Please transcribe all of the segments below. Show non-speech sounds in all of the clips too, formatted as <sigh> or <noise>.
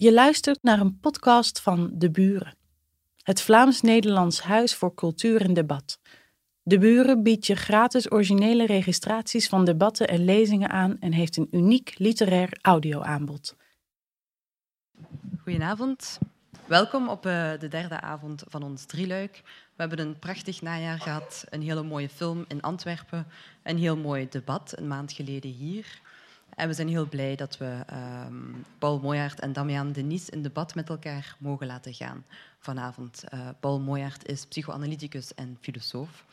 Je luistert naar een podcast van De Buren, het Vlaams-Nederlands Huis voor Cultuur en Debat. De Buren biedt je gratis originele registraties van debatten en lezingen aan en heeft een uniek literair audioaanbod. Goedenavond. Welkom op uh, de derde avond van ons drieluik. We hebben een prachtig najaar gehad, een hele mooie film in Antwerpen, een heel mooi debat een maand geleden hier. En we zijn heel blij dat we um, Paul Moyaert en Damian Denis in debat met elkaar mogen laten gaan vanavond. Uh, Paul Moyaert is psychoanalyticus en filosoof.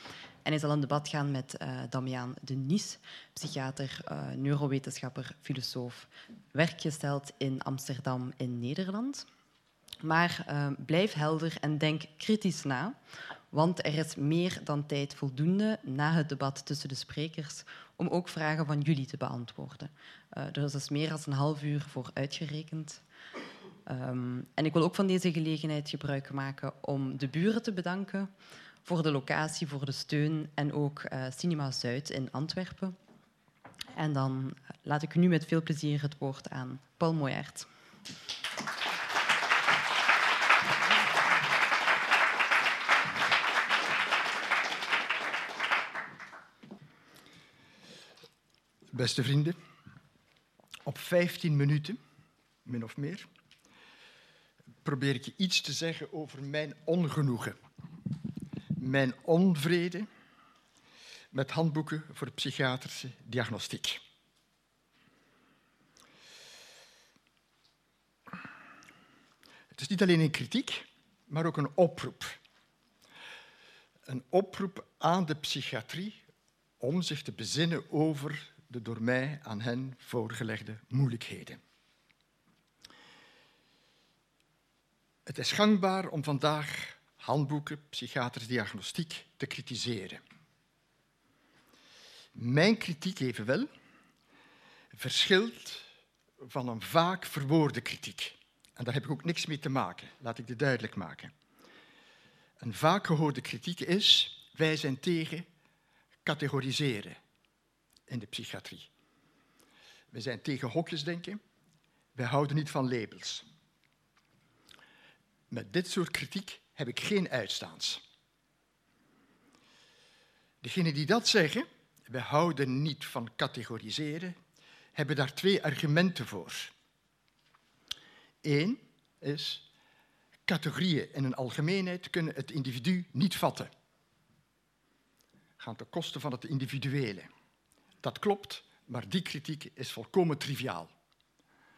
En hij zal in debat gaan met uh, Damian Denis, psychiater, uh, neurowetenschapper, filosoof, werkgesteld in Amsterdam in Nederland. Maar uh, blijf helder en denk kritisch na, want er is meer dan tijd voldoende na het debat tussen de sprekers om ook vragen van jullie te beantwoorden. Uh, er is dus meer dan een half uur voor uitgerekend. Um, en ik wil ook van deze gelegenheid gebruik maken om de buren te bedanken voor de locatie, voor de steun en ook uh, Cinema Zuid in Antwerpen. En dan laat ik nu met veel plezier het woord aan Paul Moyaert. Beste vrienden, op 15 minuten, min of meer, probeer ik je iets te zeggen over mijn ongenoegen, mijn onvrede met handboeken voor psychiatrische diagnostiek. Het is niet alleen een kritiek, maar ook een oproep. Een oproep aan de psychiatrie om zich te bezinnen over door mij aan hen voorgelegde moeilijkheden. Het is gangbaar om vandaag handboeken psychiatrische diagnostiek te kritiseren. Mijn kritiek evenwel verschilt van een vaak verwoorde kritiek. En daar heb ik ook niks mee te maken, laat ik dit duidelijk maken. Een vaak gehoorde kritiek is, wij zijn tegen categoriseren in de psychiatrie. We zijn tegen hokjesdenken. Wij houden niet van labels. Met dit soort kritiek heb ik geen uitstaans. Degenen die dat zeggen, we houden niet van categoriseren, hebben daar twee argumenten voor. Eén is, categorieën in een algemeenheid kunnen het individu niet vatten. Gaan ten koste van het individuele. Dat klopt, maar die kritiek is volkomen triviaal.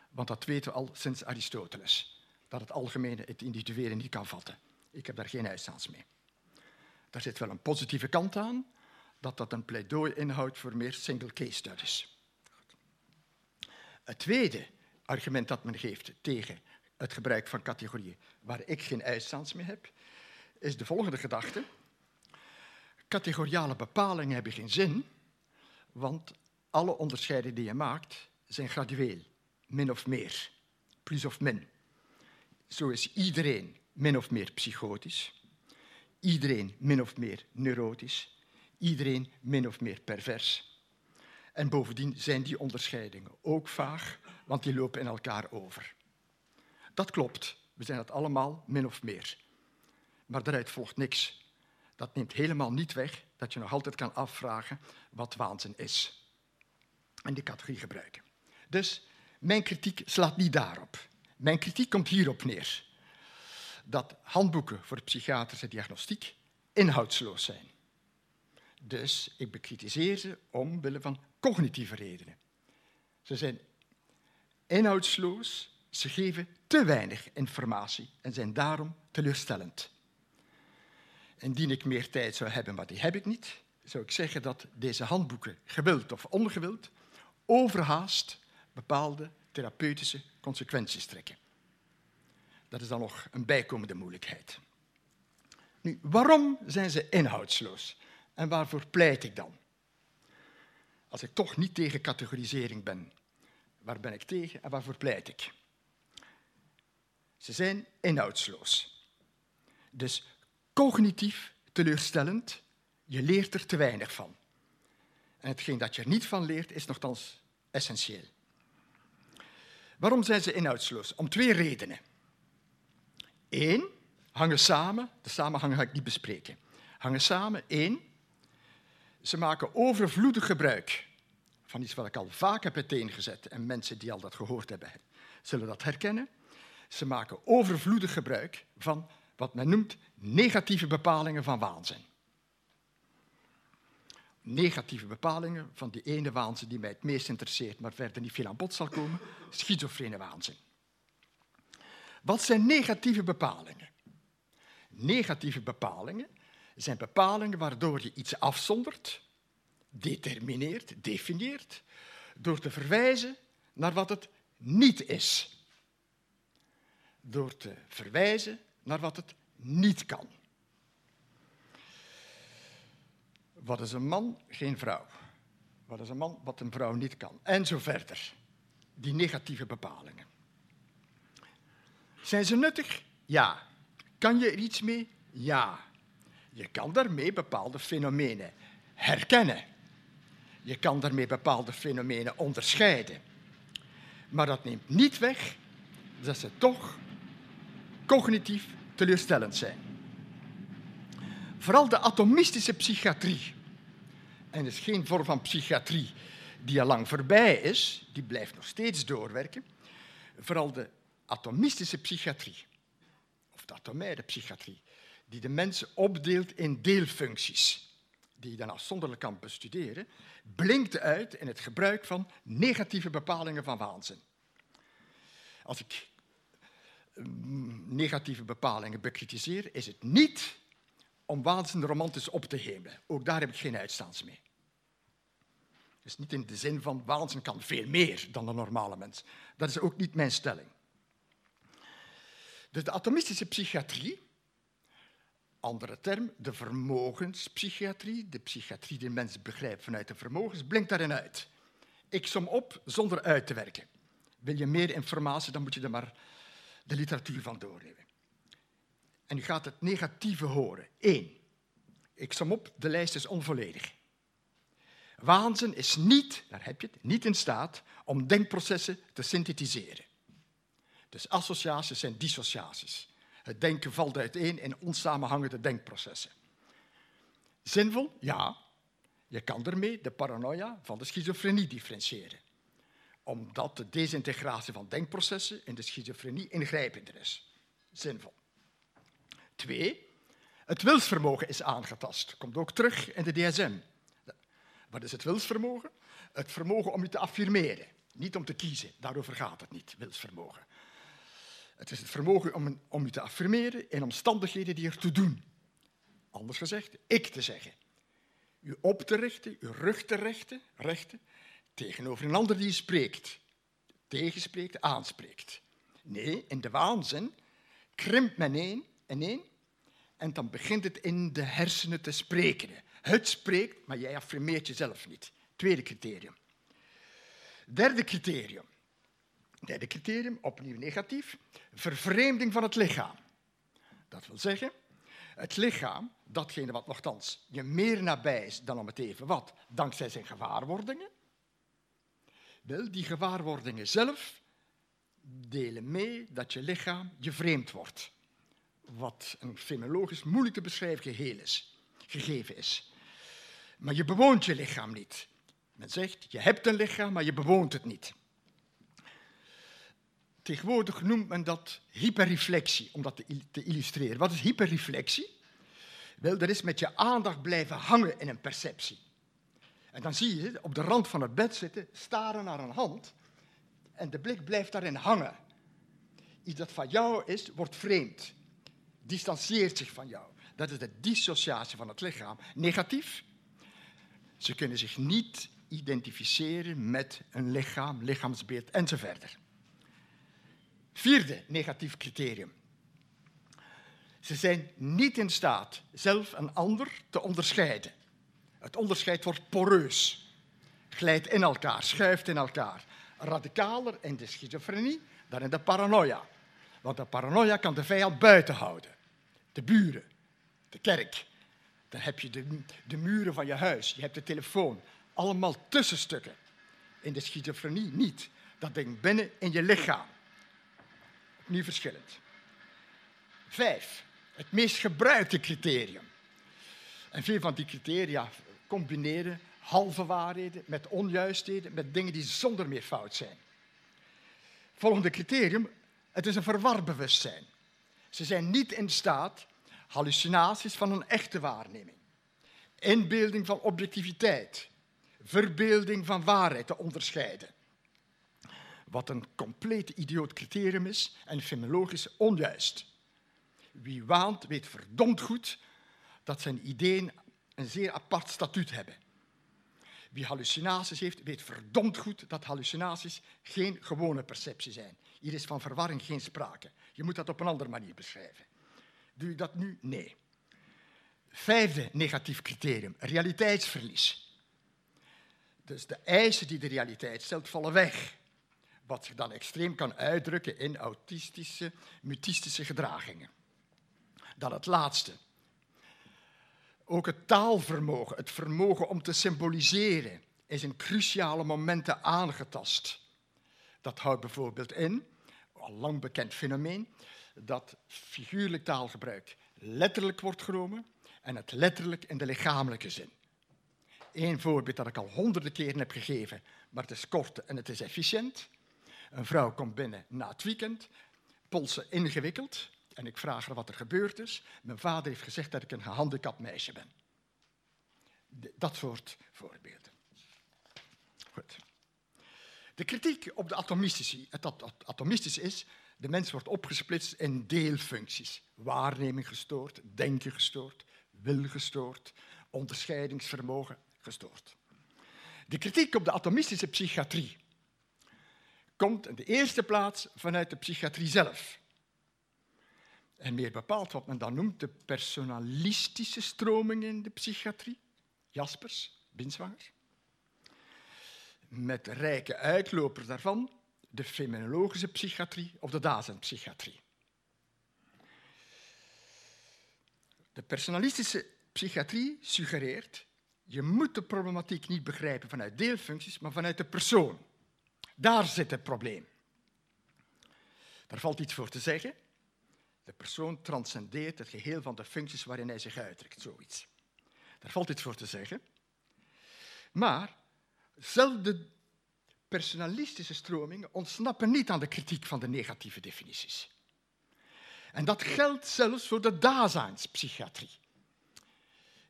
Want dat weten we al sinds Aristoteles, dat het algemene het individuele niet kan vatten. Ik heb daar geen uitstaans mee. Daar zit wel een positieve kant aan, dat dat een pleidooi inhoudt voor meer single case studies. Het tweede argument dat men geeft tegen het gebruik van categorieën waar ik geen uitstaans mee heb, is de volgende gedachte. Categoriale bepalingen hebben geen zin want alle onderscheiden die je maakt zijn gradueel, min of meer, plus of min. Zo is iedereen min of meer psychotisch, iedereen min of meer neurotisch, iedereen min of meer pervers. En bovendien zijn die onderscheidingen ook vaag, want die lopen in elkaar over. Dat klopt, we zijn het allemaal min of meer. Maar daaruit volgt niks. Dat neemt helemaal niet weg dat je nog altijd kan afvragen wat waanzin is. En die categorie gebruiken. Dus mijn kritiek slaat niet daarop. Mijn kritiek komt hierop neer. Dat handboeken voor psychiatrische diagnostiek inhoudsloos zijn. Dus ik bekritiseer ze omwille van cognitieve redenen. Ze zijn inhoudsloos, ze geven te weinig informatie en zijn daarom teleurstellend. Indien ik meer tijd zou hebben, maar die heb ik niet, zou ik zeggen dat deze handboeken, gewild of ongewild, overhaast bepaalde therapeutische consequenties trekken. Dat is dan nog een bijkomende moeilijkheid. Nu, waarom zijn ze inhoudsloos en waarvoor pleit ik dan? Als ik toch niet tegen categorisering ben, waar ben ik tegen en waarvoor pleit ik? Ze zijn inhoudsloos. Dus cognitief teleurstellend. Je leert er te weinig van. En hetgeen dat je er niet van leert, is nogthans essentieel. Waarom zijn ze inhoudsloos? Om twee redenen. Eén, hangen samen, de samenhang ga ik niet bespreken. Hangen samen, één, ze maken overvloedig gebruik van iets wat ik al vaak heb uiteengezet en mensen die al dat gehoord hebben zullen dat herkennen. Ze maken overvloedig gebruik van wat men noemt negatieve bepalingen van waanzin. Negatieve bepalingen van die ene waanzin die mij het meest interesseert, maar verder niet veel aan bod zal komen, schizofrene waanzin. Wat zijn negatieve bepalingen? Negatieve bepalingen zijn bepalingen waardoor je iets afzondert, determineert, definieert, door te verwijzen naar wat het niet is. Door te verwijzen naar wat het niet kan. Wat is een man? Geen vrouw. Wat is een man? Wat een vrouw niet kan. En zo verder. Die negatieve bepalingen. Zijn ze nuttig? Ja. Kan je er iets mee? Ja. Je kan daarmee bepaalde fenomenen herkennen. Je kan daarmee bepaalde fenomenen onderscheiden. Maar dat neemt niet weg dat ze toch cognitief teleurstellend zijn. Vooral de atomistische psychiatrie. En het is geen vorm van psychiatrie die al lang voorbij is, die blijft nog steeds doorwerken. Vooral de atomistische psychiatrie, of de atomaire psychiatrie, die de mensen opdeelt in deelfuncties, die je dan afzonderlijk kan bestuderen, blinkt uit in het gebruik van negatieve bepalingen van waanzin. Als ik negatieve bepalingen bekritiseer, is het niet om waanzin romantisch op te hemelen. Ook daar heb ik geen uitstaans mee. Dus niet in de zin van waanzin kan veel meer dan de normale mens. Dat is ook niet mijn stelling. Dus de atomistische psychiatrie, andere term, de vermogenspsychiatrie, de psychiatrie die mensen begrijpt vanuit de vermogens, blinkt daarin uit. Ik som op zonder uit te werken. Wil je meer informatie, dan moet je er maar de literatuur van doornemen. En u gaat het negatieve horen. Eén, ik som op, de lijst is onvolledig. Waanzin is niet, daar heb je het, niet in staat om denkprocessen te synthetiseren. Dus associaties zijn dissociaties. Het denken valt uiteen in onsamenhangende denkprocessen. Zinvol? Ja. Je kan ermee de paranoia van de schizofrenie differentiëren. Omdat de desintegratie van denkprocessen in de schizofrenie ingrijpender is. Zinvol. Twee, het wilsvermogen is aangetast. Komt ook terug in de DSM. Wat is het wilsvermogen? Het vermogen om je te affirmeren, niet om te kiezen. Daarover gaat het niet, wilsvermogen. Het is het vermogen om, om je te affirmeren in omstandigheden die ertoe doen. Anders gezegd, ik te zeggen. U op te richten, uw rug te rechten, rechten tegenover een ander die spreekt. Tegenspreekt, aanspreekt. Nee, in de waanzin krimpt men één en één en dan begint het in de hersenen te spreken. Het spreekt, maar jij affirmeert jezelf niet. Tweede criterium. Derde criterium. Derde criterium, opnieuw negatief. Vervreemding van het lichaam. Dat wil zeggen, het lichaam, datgene wat nogthans je meer nabij is dan om het even wat, dankzij zijn gewaarwordingen, wel, die gewaarwordingen zelf delen mee dat je lichaam je vreemd wordt. Wat een fenologisch moeilijk te beschrijven geheel is, gegeven is. Maar je bewoont je lichaam niet. Men zegt, je hebt een lichaam, maar je bewoont het niet. Tegenwoordig noemt men dat hyperreflexie, om dat te illustreren. Wat is hyperreflexie? Wel, dat is met je aandacht blijven hangen in een perceptie. En dan zie je op de rand van het bed zitten, staren naar een hand, en de blik blijft daarin hangen. Iets dat van jou is, wordt vreemd, distancieert zich van jou. Dat is de dissociatie van het lichaam. Negatief. Ze kunnen zich niet identificeren met een lichaam, lichaamsbeeld enzovoort. Vierde negatief criterium. Ze zijn niet in staat zelf een ander te onderscheiden. Het onderscheid wordt poreus, glijdt in elkaar, schuift in elkaar. Radicaler in de schizofrenie dan in de paranoia. Want de paranoia kan de vijand buiten houden. De buren, de kerk. Dan heb je de, de muren van je huis, je hebt de telefoon. Allemaal tussenstukken. In de schizofrenie niet. dat ding binnen in je lichaam. Opnieuw verschillend. Vijf, het meest gebruikte criterium. En veel van die criteria combineren halve waarheden met onjuistheden, met dingen die zonder meer fout zijn. Volgende criterium, het is een verwarbewustzijn. Ze zijn niet in staat hallucinaties van een echte waarneming, inbeelding van objectiviteit, verbeelding van waarheid te onderscheiden. Wat een compleet idioot criterium is en fenomenologisch onjuist. Wie waant, weet verdomd goed dat zijn ideeën een zeer apart statuut hebben. Wie hallucinaties heeft, weet verdomd goed dat hallucinaties geen gewone perceptie zijn. Hier is van verwarring geen sprake. Je moet dat op een andere manier beschrijven. Doe je dat nu? Nee. Vijfde negatief criterium, realiteitsverlies. Dus de eisen die de realiteit stelt, vallen weg. Wat zich dan extreem kan uitdrukken in autistische, mutistische gedragingen. Dan het laatste. Ook het taalvermogen, het vermogen om te symboliseren, is in cruciale momenten aangetast. Dat houdt bijvoorbeeld in, al lang bekend fenomeen, dat figuurlijk taalgebruik letterlijk wordt genomen en het letterlijk in de lichamelijke zin. Eén voorbeeld dat ik al honderden keren heb gegeven, maar het is kort en het is efficiënt. Een vrouw komt binnen na het weekend, polsen ingewikkeld, en ik vraag haar wat er gebeurd is. Mijn vader heeft gezegd dat ik een gehandicapt meisje ben. Dat soort voorbeelden. Goed. De kritiek op de atomistische, het atomistische is, de mens wordt opgesplitst in deelfuncties. Waarneming gestoord, denken gestoord, wil gestoord, onderscheidingsvermogen gestoord. De kritiek op de atomistische psychiatrie komt in de eerste plaats vanuit de psychiatrie zelf. En meer bepaald wat men dan noemt de personalistische stroming in de psychiatrie. Jaspers, Binswanger. Met rijke uitlopers daarvan de fenomenologische psychiatrie of de Dasein-psychiatrie. De personalistische psychiatrie suggereert je moet de problematiek niet begrijpen vanuit deelfuncties, maar vanuit de persoon. Daar zit het probleem. Daar valt iets voor te zeggen. De persoon transcendeert het geheel van de functies waarin hij zich uitdrukt, zoiets. Daar valt iets voor te zeggen. Maar zelfs de personalistische stromingen ontsnappen niet aan de kritiek van de negatieve definities. En dat geldt zelfs voor de Daseinspsychiatrie,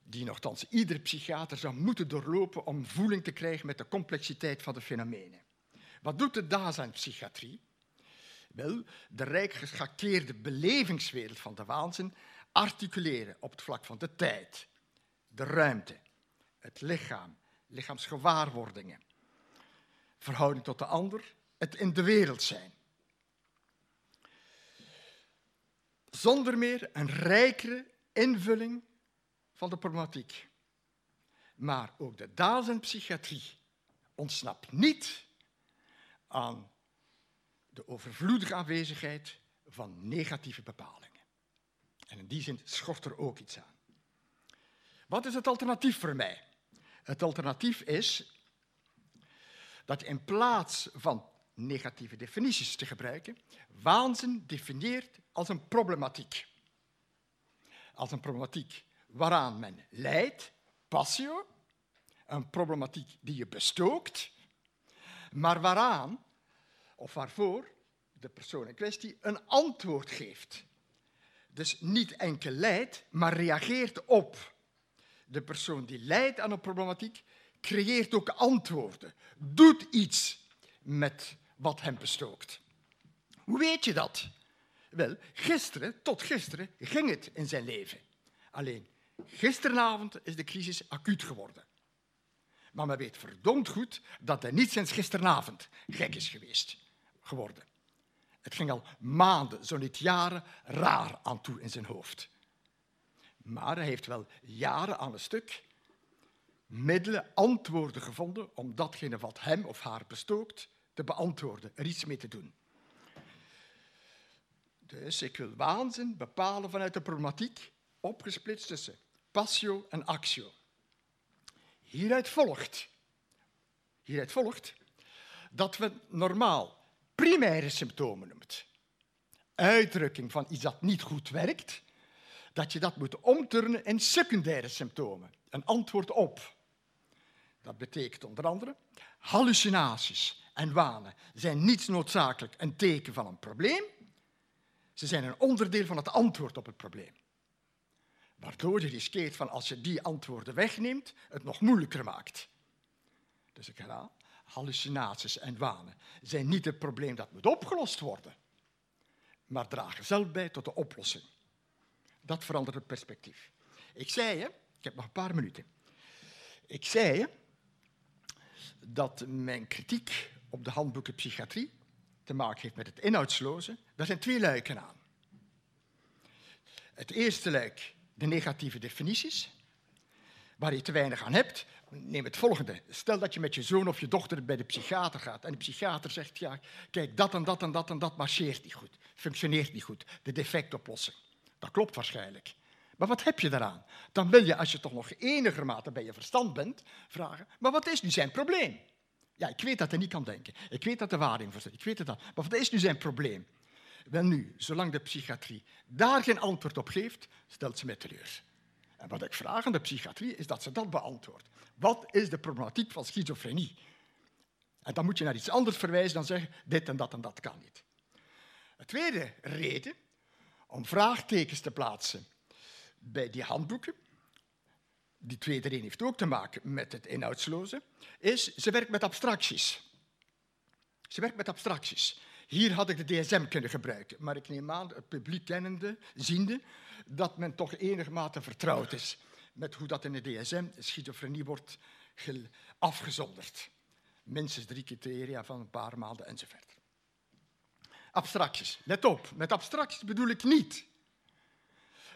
die nogthans iedere psychiater zou moeten doorlopen om voeling te krijgen met de complexiteit van de fenomenen. Wat doet de Daseinspsychiatrie? Wel, de rijk geschakeerde belevingswereld van de waanzin articuleren op het vlak van de tijd, de ruimte, het lichaam, lichaamsgewaarwordingen, verhouding tot de ander, het in de wereld zijn. Zonder meer een rijkere invulling van de problematiek. Maar ook de Dasein-psychiatrie ontsnapt niet aan de overvloedige aanwezigheid van negatieve bepalingen. En in die zin schort er ook iets aan. Wat is het alternatief voor mij? Het alternatief is dat in plaats van negatieve definities te gebruiken, waanzin definieert als een problematiek. Als een problematiek waaraan men lijdt, passio, een problematiek die je bestookt, maar waaraan of waarvoor de persoon in kwestie een antwoord geeft. Dus niet enkel lijdt, maar reageert op. De persoon die lijdt aan een problematiek creëert ook antwoorden, doet iets met wat hem bestookt. Hoe weet je dat? Wel, gisteren, tot gisteren, ging het in zijn leven. Alleen, gisteravond is de crisis acuut geworden. Maar men weet verdomd goed dat hij niet sinds gisteravond gek is geweest geworden. Het ging al maanden, zo niet jaren, raar aan toe in zijn hoofd. Maar hij heeft wel jaren aan een stuk middelen, antwoorden gevonden om datgene wat hem of haar bestookt te beantwoorden, er iets mee te doen. Dus ik wil waanzin bepalen vanuit de problematiek, opgesplitst tussen passio en actio. Hieruit volgt, hieruit volgt dat we normaal primaire symptomen noemt. Uitdrukking van iets dat niet goed werkt, dat je dat moet omturnen in secundaire symptomen. Een antwoord op. Dat betekent onder andere hallucinaties en wanen zijn niet noodzakelijk een teken van een probleem. Ze zijn een onderdeel van het antwoord op het probleem. Waardoor je riskeert van als je die antwoorden wegneemt, het nog moeilijker maakt. Dus ik herhaal, hallucinaties en wanen zijn niet het probleem dat moet opgelost worden, maar dragen zelf bij tot de oplossing. Dat verandert het perspectief. Ik zei je, ik heb nog een paar minuten. Ik zei je dat mijn kritiek op de handboeken psychiatrie te maken heeft met het inhoudsloze. Daar zijn twee luiken aan. Het eerste luik, de negatieve definities, waar je te weinig aan hebt. Neem het volgende. Stel dat je met je zoon of je dochter bij de psychiater gaat en de psychiater zegt, ja, kijk, dat en dat en dat en dat marcheert niet goed, functioneert niet goed, de defectoplossing. Dat klopt waarschijnlijk. Maar wat heb je daaraan? Dan wil je, als je toch nog enigermate bij je verstand bent, vragen, maar wat is nu zijn probleem? Ja, ik weet dat hij niet kan denken. Ik weet dat de waarding voor zit. Ik weet het al. Maar wat is nu zijn probleem? Wel nu, zolang de psychiatrie daar geen antwoord op geeft, stelt ze mij teleur. En wat ik vraag aan de psychiatrie is dat ze dat beantwoordt. Wat is de problematiek van schizofrenie? En dan moet je naar iets anders verwijzen dan zeggen, dit en dat en dat kan niet. De tweede reden om vraagtekens te plaatsen bij die handboeken, die tweede reden heeft ook te maken met het inhoudsloze, is ze werkt met abstracties. Ze werkt met abstracties. Hier had ik de DSM kunnen gebruiken, maar ik neem aan, het publiek kennende, ziende, dat men toch enigmate vertrouwd is met hoe dat in de DSM schizofrenie wordt afgezonderd. Minstens drie criteria van een paar maanden enzovoort. Abstracties. Let op, met abstracties bedoel ik niet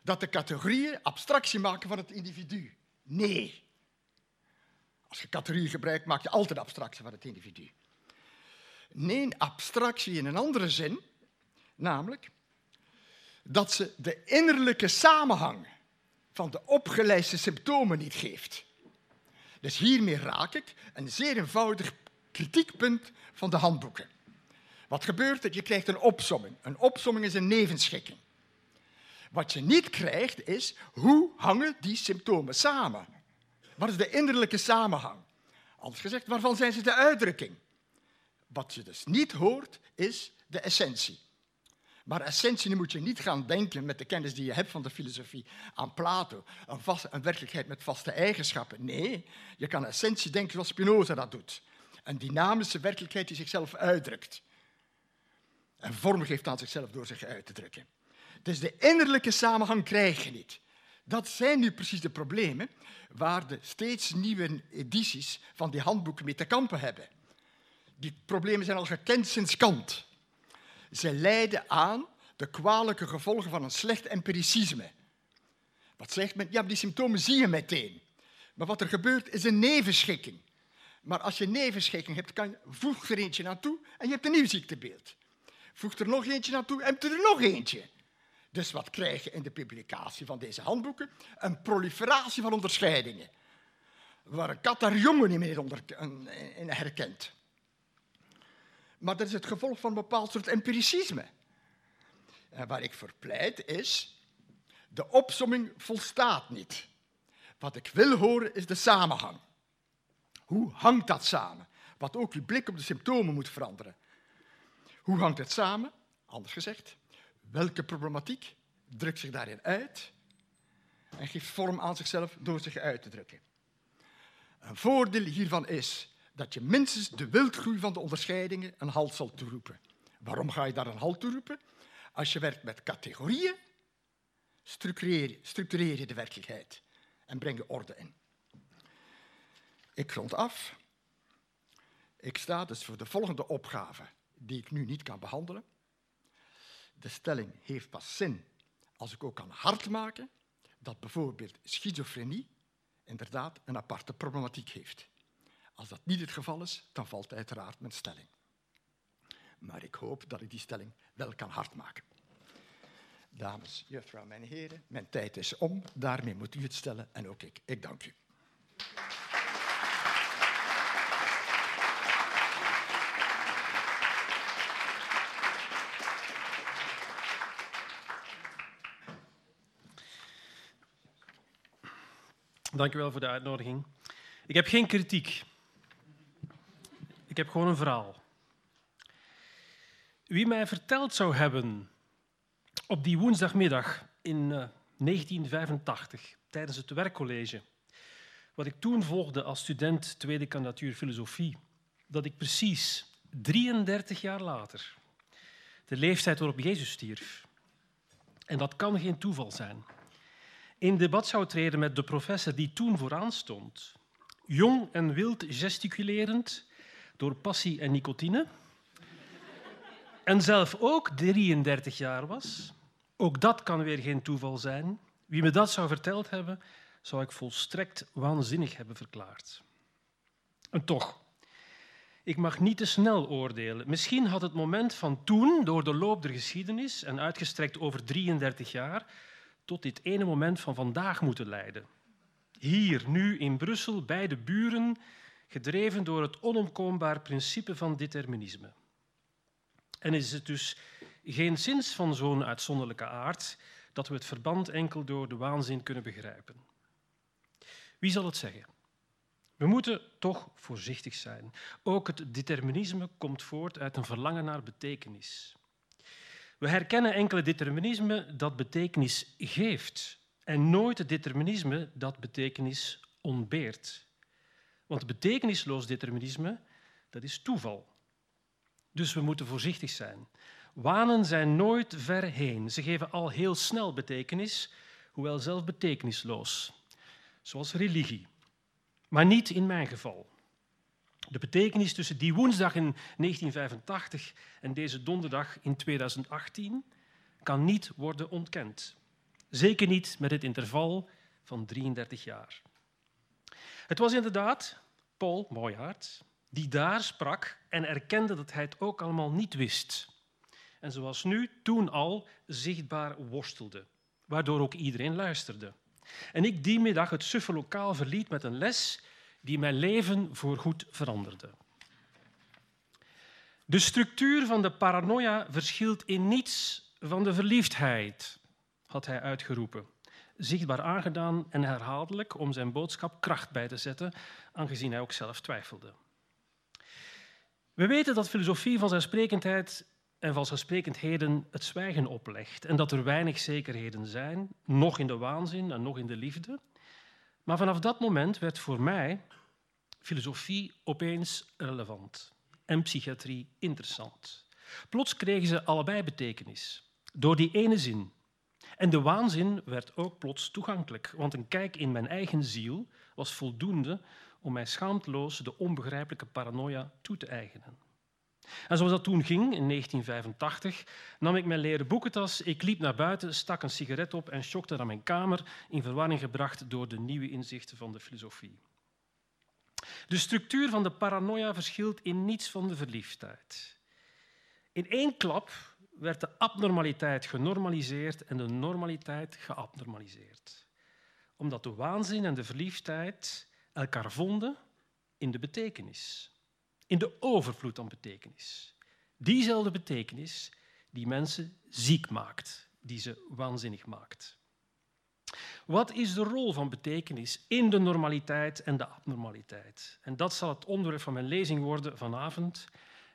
dat de categorieën abstractie maken van het individu. Nee. Als je categorieën gebruikt, maak je altijd abstractie van het individu. Nee, abstractie in een andere zin, namelijk dat ze de innerlijke samenhang van de opgeleiste symptomen niet geeft. Dus hiermee raak ik een zeer eenvoudig kritiekpunt van de handboeken. Wat gebeurt er? Je krijgt een opsomming. Een opsomming is een nevenschikking. Wat je niet krijgt is, hoe hangen die symptomen samen? Wat is de innerlijke samenhang? Anders gezegd, waarvan zijn ze de uitdrukking? Wat je dus niet hoort, is de essentie. Maar essentie moet je niet gaan denken met de kennis die je hebt van de filosofie aan Plato, een, een werkelijkheid met vaste eigenschappen. Nee, je kan essentie denken zoals Spinoza dat doet. Een dynamische werkelijkheid die zichzelf uitdrukt. En vorm geeft aan zichzelf door zich uit te drukken. Dus de innerlijke samenhang krijg je niet. Dat zijn nu precies de problemen waar de steeds nieuwe edities van die handboeken mee te kampen hebben. Die problemen zijn al gekend sinds Kant. Ze leiden aan de kwalijke gevolgen van een slecht empiricisme. Wat zegt men? Ja, die symptomen zie je meteen. Maar wat er gebeurt is een nevenschikking. Maar als je nevenschikking hebt, kan voeg er eentje naartoe en je hebt een nieuw ziektebeeld. Voeg er nog eentje naartoe en heb er nog eentje. Dus wat krijg je in de publicatie van deze handboeken? Een proliferatie van onderscheidingen. Waar een kat haar jongen niet meer onder, herkent. Maar dat is het gevolg van een bepaald soort empiricisme. En waar ik voor pleit is, de opsomming volstaat niet. Wat ik wil horen is de samenhang. Hoe hangt dat samen? Wat ook je blik op de symptomen moet veranderen. Hoe hangt het samen? Anders gezegd, welke problematiek drukt zich daarin uit en geeft vorm aan zichzelf door zich uit te drukken? Een voordeel hiervan is dat je minstens de wildgroei van de onderscheidingen een halt zal toeroepen. Waarom ga je daar een halt toeroepen? Als je werkt met categorieën, structureer, je de werkelijkheid en breng je orde in. Ik rond af. Ik sta dus voor de volgende opgave, die ik nu niet kan behandelen. De stelling heeft pas zin als ik ook kan hard maken dat bijvoorbeeld schizofrenie inderdaad een aparte problematiek heeft. Als dat niet het geval is, dan valt uiteraard mijn stelling. Maar ik hoop dat ik die stelling wel kan hardmaken. Dames, juffrouw, mijn heren, mijn tijd is om. Daarmee moet u het stellen en ook ik. Ik dank u. Dank u wel voor de uitnodiging. Ik heb geen kritiek. Ik heb gewoon een verhaal. Wie mij verteld zou hebben op die woensdagmiddag in 1985 eh, tijdens het werkcollege, wat ik toen volgde als student tweede kandidatuur filosofie, dat ik precies 33 jaar later de leeftijd waarop Jezus stierf. En dat kan geen toeval zijn. In debat zou treden met de professor die toen vooraan stond. Jong en wild gesticulerend door passie en nicotine. En zelf ook 33 jaar was. Ook dat kan weer geen toeval zijn. Wie me dat zou verteld hebben, zou ik volstrekt waanzinnig hebben verklaard. En toch, ik mag niet te snel oordelen. Misschien had het moment van toen, door de loop der geschiedenis en uitgestrekt over 33 jaar, tot dit ene moment van vandaag moeten leiden. Hier, nu in Brussel, bij de buren, gedreven door het onomkoombaar principe van determinisme. En is het dus geen zins van zo'n uitzonderlijke aard dat we het verband enkel door de waanzin kunnen begrijpen. Wie zal het zeggen? We moeten toch voorzichtig zijn. Ook het determinisme komt voort uit een verlangen naar betekenis. We herkennen enkele determinisme dat betekenis geeft en nooit het determinisme dat betekenis ontbeert. Want betekenisloos determinisme, dat is toeval. Dus we moeten voorzichtig zijn. Wanen zijn nooit ver heen. Ze geven al heel snel betekenis, hoewel zelf betekenisloos. Zoals religie. Maar niet in mijn geval. De betekenis tussen die woensdag in 1985 en deze donderdag in 2018 kan niet worden ontkend. Zeker niet met het interval van 33 jaar. Het was inderdaad Paul Mooijaard die daar sprak en erkende dat hij het ook allemaal niet wist. En zoals nu, toen al, zichtbaar worstelde, waardoor ook iedereen luisterde. En ik die middag het suffe lokaal verliet met een les die mijn leven voorgoed veranderde. De structuur van de paranoia verschilt in niets van de verliefdheid, had hij uitgeroepen, zichtbaar aangedaan en herhaaldelijk om zijn boodschap kracht bij te zetten, aangezien hij ook zelf twijfelde. We weten dat filosofie van zijn sprekendheid en van zijn sprekendheden het zwijgen oplegt en dat er weinig zekerheden zijn, nog in de waanzin en nog in de liefde. Maar vanaf dat moment werd voor mij filosofie opeens relevant en psychiatrie interessant. Plots kregen ze allebei betekenis, door die ene zin. En de waanzin werd ook plots toegankelijk, want een kijk in mijn eigen ziel was voldoende om mij schaamteloos de onbegrijpelijke paranoia toe te eigenen. En zoals dat toen ging, in 1985, nam ik mijn leren boekentas, ik liep naar buiten, stak een sigaret op en schokte naar mijn kamer, in verwarring gebracht door de nieuwe inzichten van de filosofie. De structuur van de paranoia verschilt in niets van de verliefdheid. In één klap werd de abnormaliteit genormaliseerd en de normaliteit geabnormaliseerd. Omdat de waanzin en de verliefdheid elkaar vonden in de betekenis, in de overvloed aan betekenis. Diezelfde betekenis die mensen ziek maakt, die ze waanzinnig maakt. Wat is de rol van betekenis in de normaliteit en de abnormaliteit? En dat zal het onderwerp van mijn lezing worden vanavond.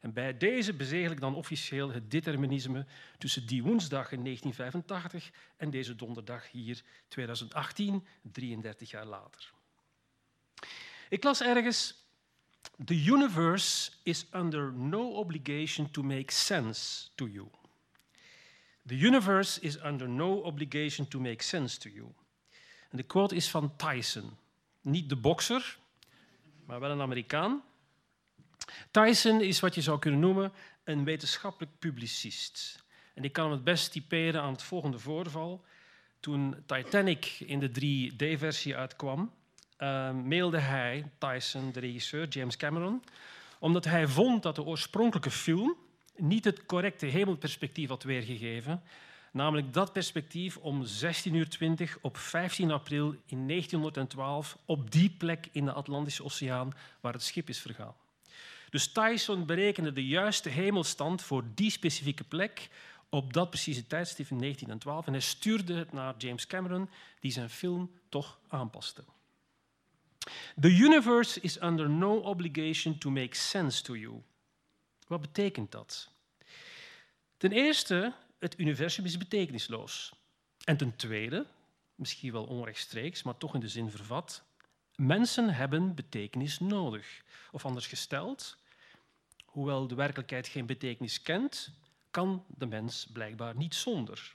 En bij deze bezegel ik dan officieel het determinisme tussen die woensdag in 1985 en deze donderdag hier 2018, 33 jaar later. Ik las ergens: The universe is under no obligation to make sense to you. The universe is under no obligation to make sense to you. En de quote is van Tyson. Niet de bokser, maar wel een Amerikaan. Tyson is wat je zou kunnen noemen een wetenschappelijk publicist. En ik kan hem het best typeren aan het volgende voorval. Toen Titanic in de 3D-versie uitkwam, uh, mailde hij Tyson, de regisseur, James Cameron, omdat hij vond dat de oorspronkelijke film niet het correcte hemelperspectief had weergegeven, namelijk dat perspectief om 16.20 uur op 15 april in 1912 op die plek in de Atlantische Oceaan waar het schip is vergaan. Dus Tyson berekende de juiste hemelstand voor die specifieke plek op dat precieze tijdstip in 1912 en hij stuurde het naar James Cameron, die zijn film toch aanpaste. The universe is under no obligation to make sense to you. Wat betekent dat? Ten eerste, het universum is betekenisloos. En ten tweede, misschien wel onrechtstreeks, maar toch in de zin vervat, mensen hebben betekenis nodig. Of anders gesteld, hoewel de werkelijkheid geen betekenis kent, kan de mens blijkbaar niet zonder.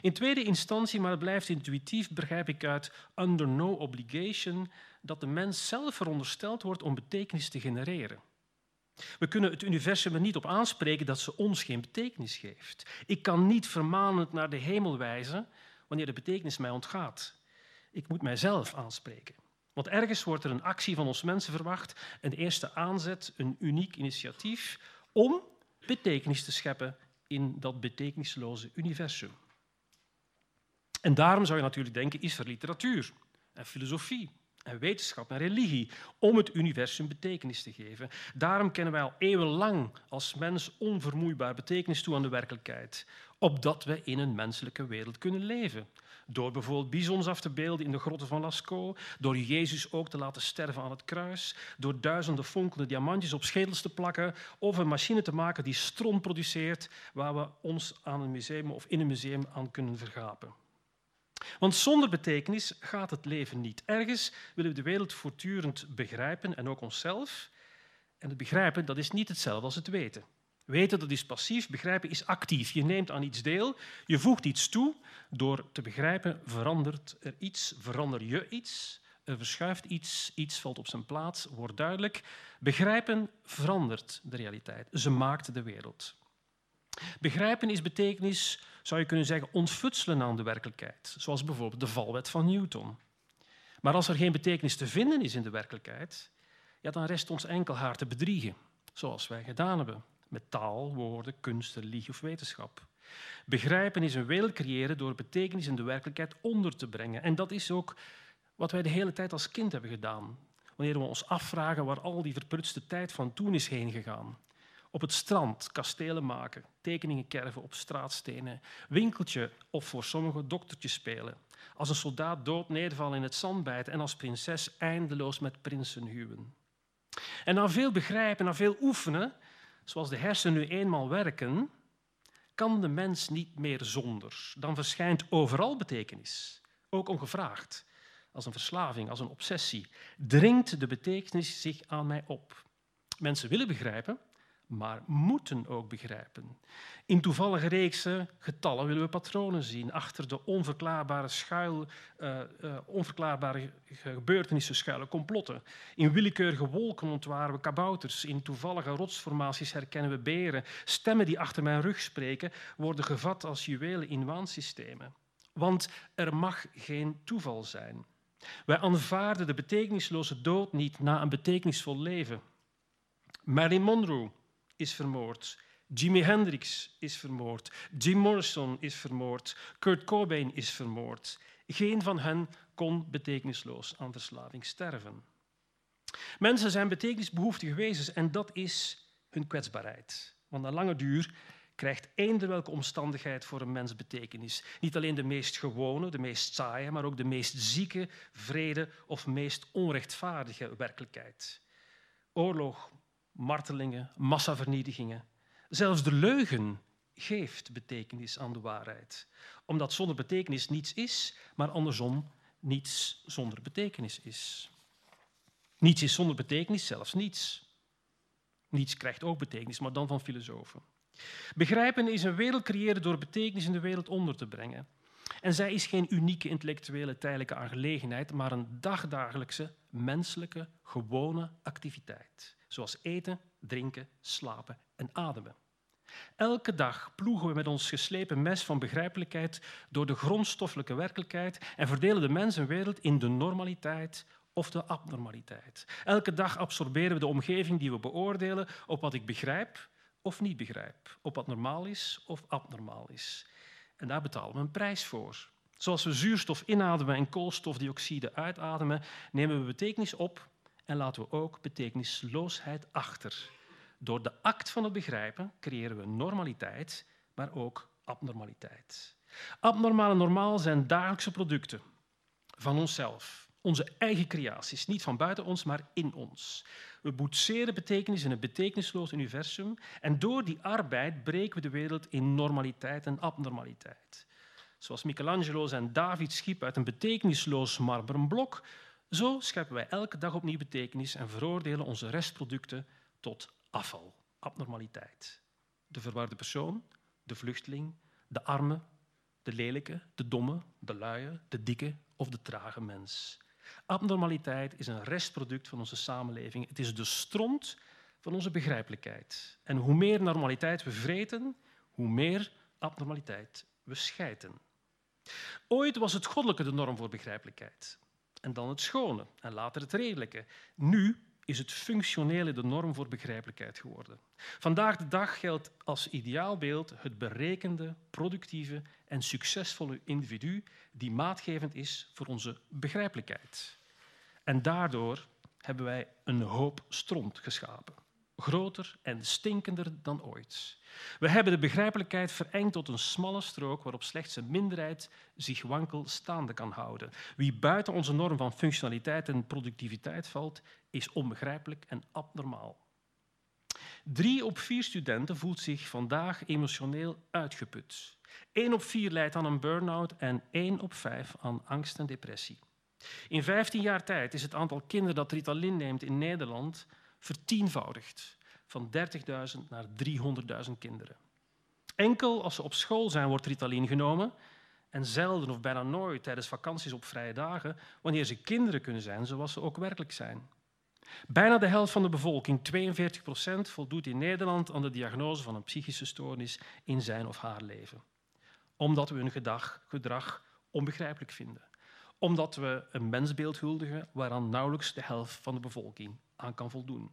In tweede instantie, maar het blijft intuïtief, begrijp ik uit under no obligation dat de mens zelf verondersteld wordt om betekenis te genereren. We kunnen het universum er niet op aanspreken dat ze ons geen betekenis geeft. Ik kan niet vermanend naar de hemel wijzen wanneer de betekenis mij ontgaat. Ik moet mijzelf aanspreken. Want ergens wordt er een actie van ons mensen verwacht, een eerste aanzet, een uniek initiatief om betekenis te scheppen in dat betekenisloze universum. En daarom zou je natuurlijk denken, is er literatuur en filosofie en wetenschap en religie om het universum betekenis te geven. Daarom kennen wij al eeuwenlang als mens onvermoeibaar betekenis toe aan de werkelijkheid, opdat we in een menselijke wereld kunnen leven. Door bijvoorbeeld bizons af te beelden in de grotten van Lascaux, door Jezus ook te laten sterven aan het kruis, door duizenden fonkelende diamantjes op schedels te plakken of een machine te maken die stron produceert waar we ons aan een museum of in een museum aan kunnen vergapen. Want zonder betekenis gaat het leven niet. Ergens willen we de wereld voortdurend begrijpen en ook onszelf. En het begrijpen dat is niet hetzelfde als het weten. Weten dat is passief, begrijpen is actief. Je neemt aan iets deel, je voegt iets toe. Door te begrijpen verandert er iets, verander je iets, er verschuift iets, iets valt op zijn plaats, wordt duidelijk. Begrijpen verandert de realiteit, ze maakt de wereld. Begrijpen is betekenis, zou je kunnen zeggen, ontfutselen aan de werkelijkheid, zoals bijvoorbeeld de valwet van Newton. Maar als er geen betekenis te vinden is in de werkelijkheid, ja, dan rest ons enkel haar te bedriegen, zoals wij gedaan hebben met taal, woorden, kunst, religie of wetenschap. Begrijpen is een wereld creëren door betekenis in de werkelijkheid onder te brengen. En dat is ook wat wij de hele tijd als kind hebben gedaan. Wanneer we ons afvragen waar al die verprutste tijd van toen is heen gegaan. Op het strand kastelen maken, tekeningen kerven op straatstenen, winkeltje of voor sommigen doktertje spelen. Als een soldaat dood nedervallen in het zand bijten en als prinses eindeloos met prinsen huwen. En na veel begrijpen, na veel oefenen, zoals de hersenen nu eenmaal werken, kan de mens niet meer zonder. Dan verschijnt overal betekenis, ook ongevraagd, als een verslaving, als een obsessie. Dringt de betekenis zich aan mij op. Mensen willen begrijpen, maar moeten ook begrijpen. In toevallige reeksen getallen willen we patronen zien. Achter de onverklaarbare, schuil, uh, onverklaarbare gebeurtenissen schuilen complotten. In willekeurige wolken ontwaren we kabouters. In toevallige rotsformaties herkennen we beren. Stemmen die achter mijn rug spreken worden gevat als juwelen in waansystemen. Want er mag geen toeval zijn. Wij aanvaarden de betekenisloze dood niet na een betekenisvol leven. Marilyn Monroe is vermoord. Jimi Hendrix is vermoord. Jim Morrison is vermoord. Kurt Cobain is vermoord. Geen van hen kon betekenisloos aan verslaving sterven. Mensen zijn betekenisbehoeftige wezens en dat is hun kwetsbaarheid. Want na lange duur krijgt eender welke omstandigheid voor een mens betekenis. Niet alleen de meest gewone, de meest saaie, maar ook de meest zieke, vrede of meest onrechtvaardige werkelijkheid. Oorlog, martelingen, massavernietigingen. Zelfs de leugen geeft betekenis aan de waarheid. Omdat zonder betekenis niets is, maar andersom niets zonder betekenis is. Niets is zonder betekenis, zelfs niets. Niets krijgt ook betekenis, maar dan van filosofen. Begrijpen is een wereld creëren door betekenis in de wereld onder te brengen. En zij is geen unieke intellectuele tijdelijke aangelegenheid, maar een dagdagelijkse, menselijke, gewone activiteit zoals eten, drinken, slapen en ademen. Elke dag ploegen we met ons geslepen mes van begrijpelijkheid door de grondstoffelijke werkelijkheid en verdelen de mens en wereld in de normaliteit of de abnormaliteit. Elke dag absorberen we de omgeving die we beoordelen op wat ik begrijp of niet begrijp, op wat normaal is of abnormaal is. En daar betalen we een prijs voor. Zoals we zuurstof inademen en koolstofdioxide uitademen, nemen we betekenis op en laten we ook betekenisloosheid achter. Door de act van het begrijpen creëren we normaliteit, maar ook abnormaliteit. Abnormaal en normaal zijn dagelijkse producten van onszelf, Onze eigen creaties, niet van buiten ons, maar in ons. We boetseren betekenis in een betekenisloos universum en door die arbeid breken we de wereld in normaliteit en abnormaliteit. Zoals Michelangelo zijn David schiep uit een betekenisloos marmeren blok, zo scheppen wij elke dag opnieuw betekenis en veroordelen onze restproducten tot afval, abnormaliteit. De verwarde persoon, de vluchteling, de arme, de lelijke, de domme, de luie, de dikke of de trage mens. Abnormaliteit is een restproduct van onze samenleving. Het is de stront van onze begrijpelijkheid. En hoe meer normaliteit we vreten, hoe meer abnormaliteit we schijten. Ooit was het goddelijke de norm voor begrijpelijkheid. En dan het schone en later het redelijke. Nu is het functionele de norm voor begrijpelijkheid geworden. Vandaag de dag geldt als ideaalbeeld het berekende, productieve en succesvolle individu die maatgevend is voor onze begrijpelijkheid. En daardoor hebben wij een hoop stront geschapen. Groter en stinkender dan ooit. We hebben de begrijpelijkheid verengd tot een smalle strook waarop slechts een minderheid zich wankel staande kan houden. Wie buiten onze norm van functionaliteit en productiviteit valt, is onbegrijpelijk en abnormaal. Drie op vier studenten voelt zich vandaag emotioneel uitgeput. Eén op vier lijdt aan een burn-out en één op vijf aan angst en depressie. In 15 jaar tijd is het aantal kinderen dat Ritalin neemt in Nederland vertienvoudigd. Van 30.000 naar 300.000 kinderen. Enkel als ze op school zijn wordt Ritalin genomen en zelden of bijna nooit tijdens vakanties op vrije dagen, wanneer ze kinderen kunnen zijn zoals ze ook werkelijk zijn. Bijna de helft van de bevolking, 42 procent, voldoet in Nederland aan de diagnose van een psychische stoornis in zijn of haar leven. Omdat we hun gedrag onbegrijpelijk vinden. Omdat we een mensbeeld huldigen waaraan nauwelijks de helft van de bevolking aan kan voldoen.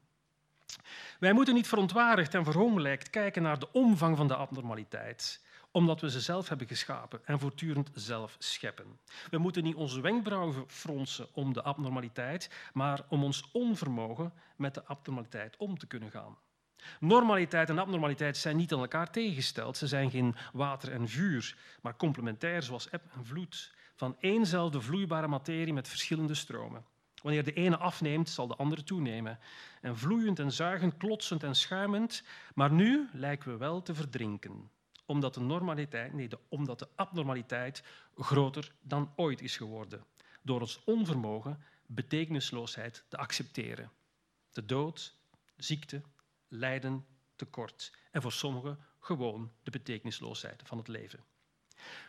Wij moeten niet verontwaardigd en verhongelijkt kijken naar de omvang van de abnormaliteit omdat we ze zelf hebben geschapen en voortdurend zelf scheppen. We moeten niet onze wenkbrauwen fronsen om de abnormaliteit, maar om ons onvermogen met de abnormaliteit om te kunnen gaan. Normaliteit en abnormaliteit zijn niet aan elkaar tegengesteld. Ze zijn geen water en vuur, maar complementair zoals eb en vloed. Van éénzelfde vloeibare materie met verschillende stromen. Wanneer de ene afneemt, zal de andere toenemen. En vloeiend en zuigend, klotsend en schuimend, maar nu lijken we wel te verdrinken omdat de, normaliteit, nee, de, omdat de abnormaliteit groter dan ooit is geworden. Door ons onvermogen betekenisloosheid te accepteren. De dood, ziekte, lijden, tekort. En voor sommigen gewoon de betekenisloosheid van het leven.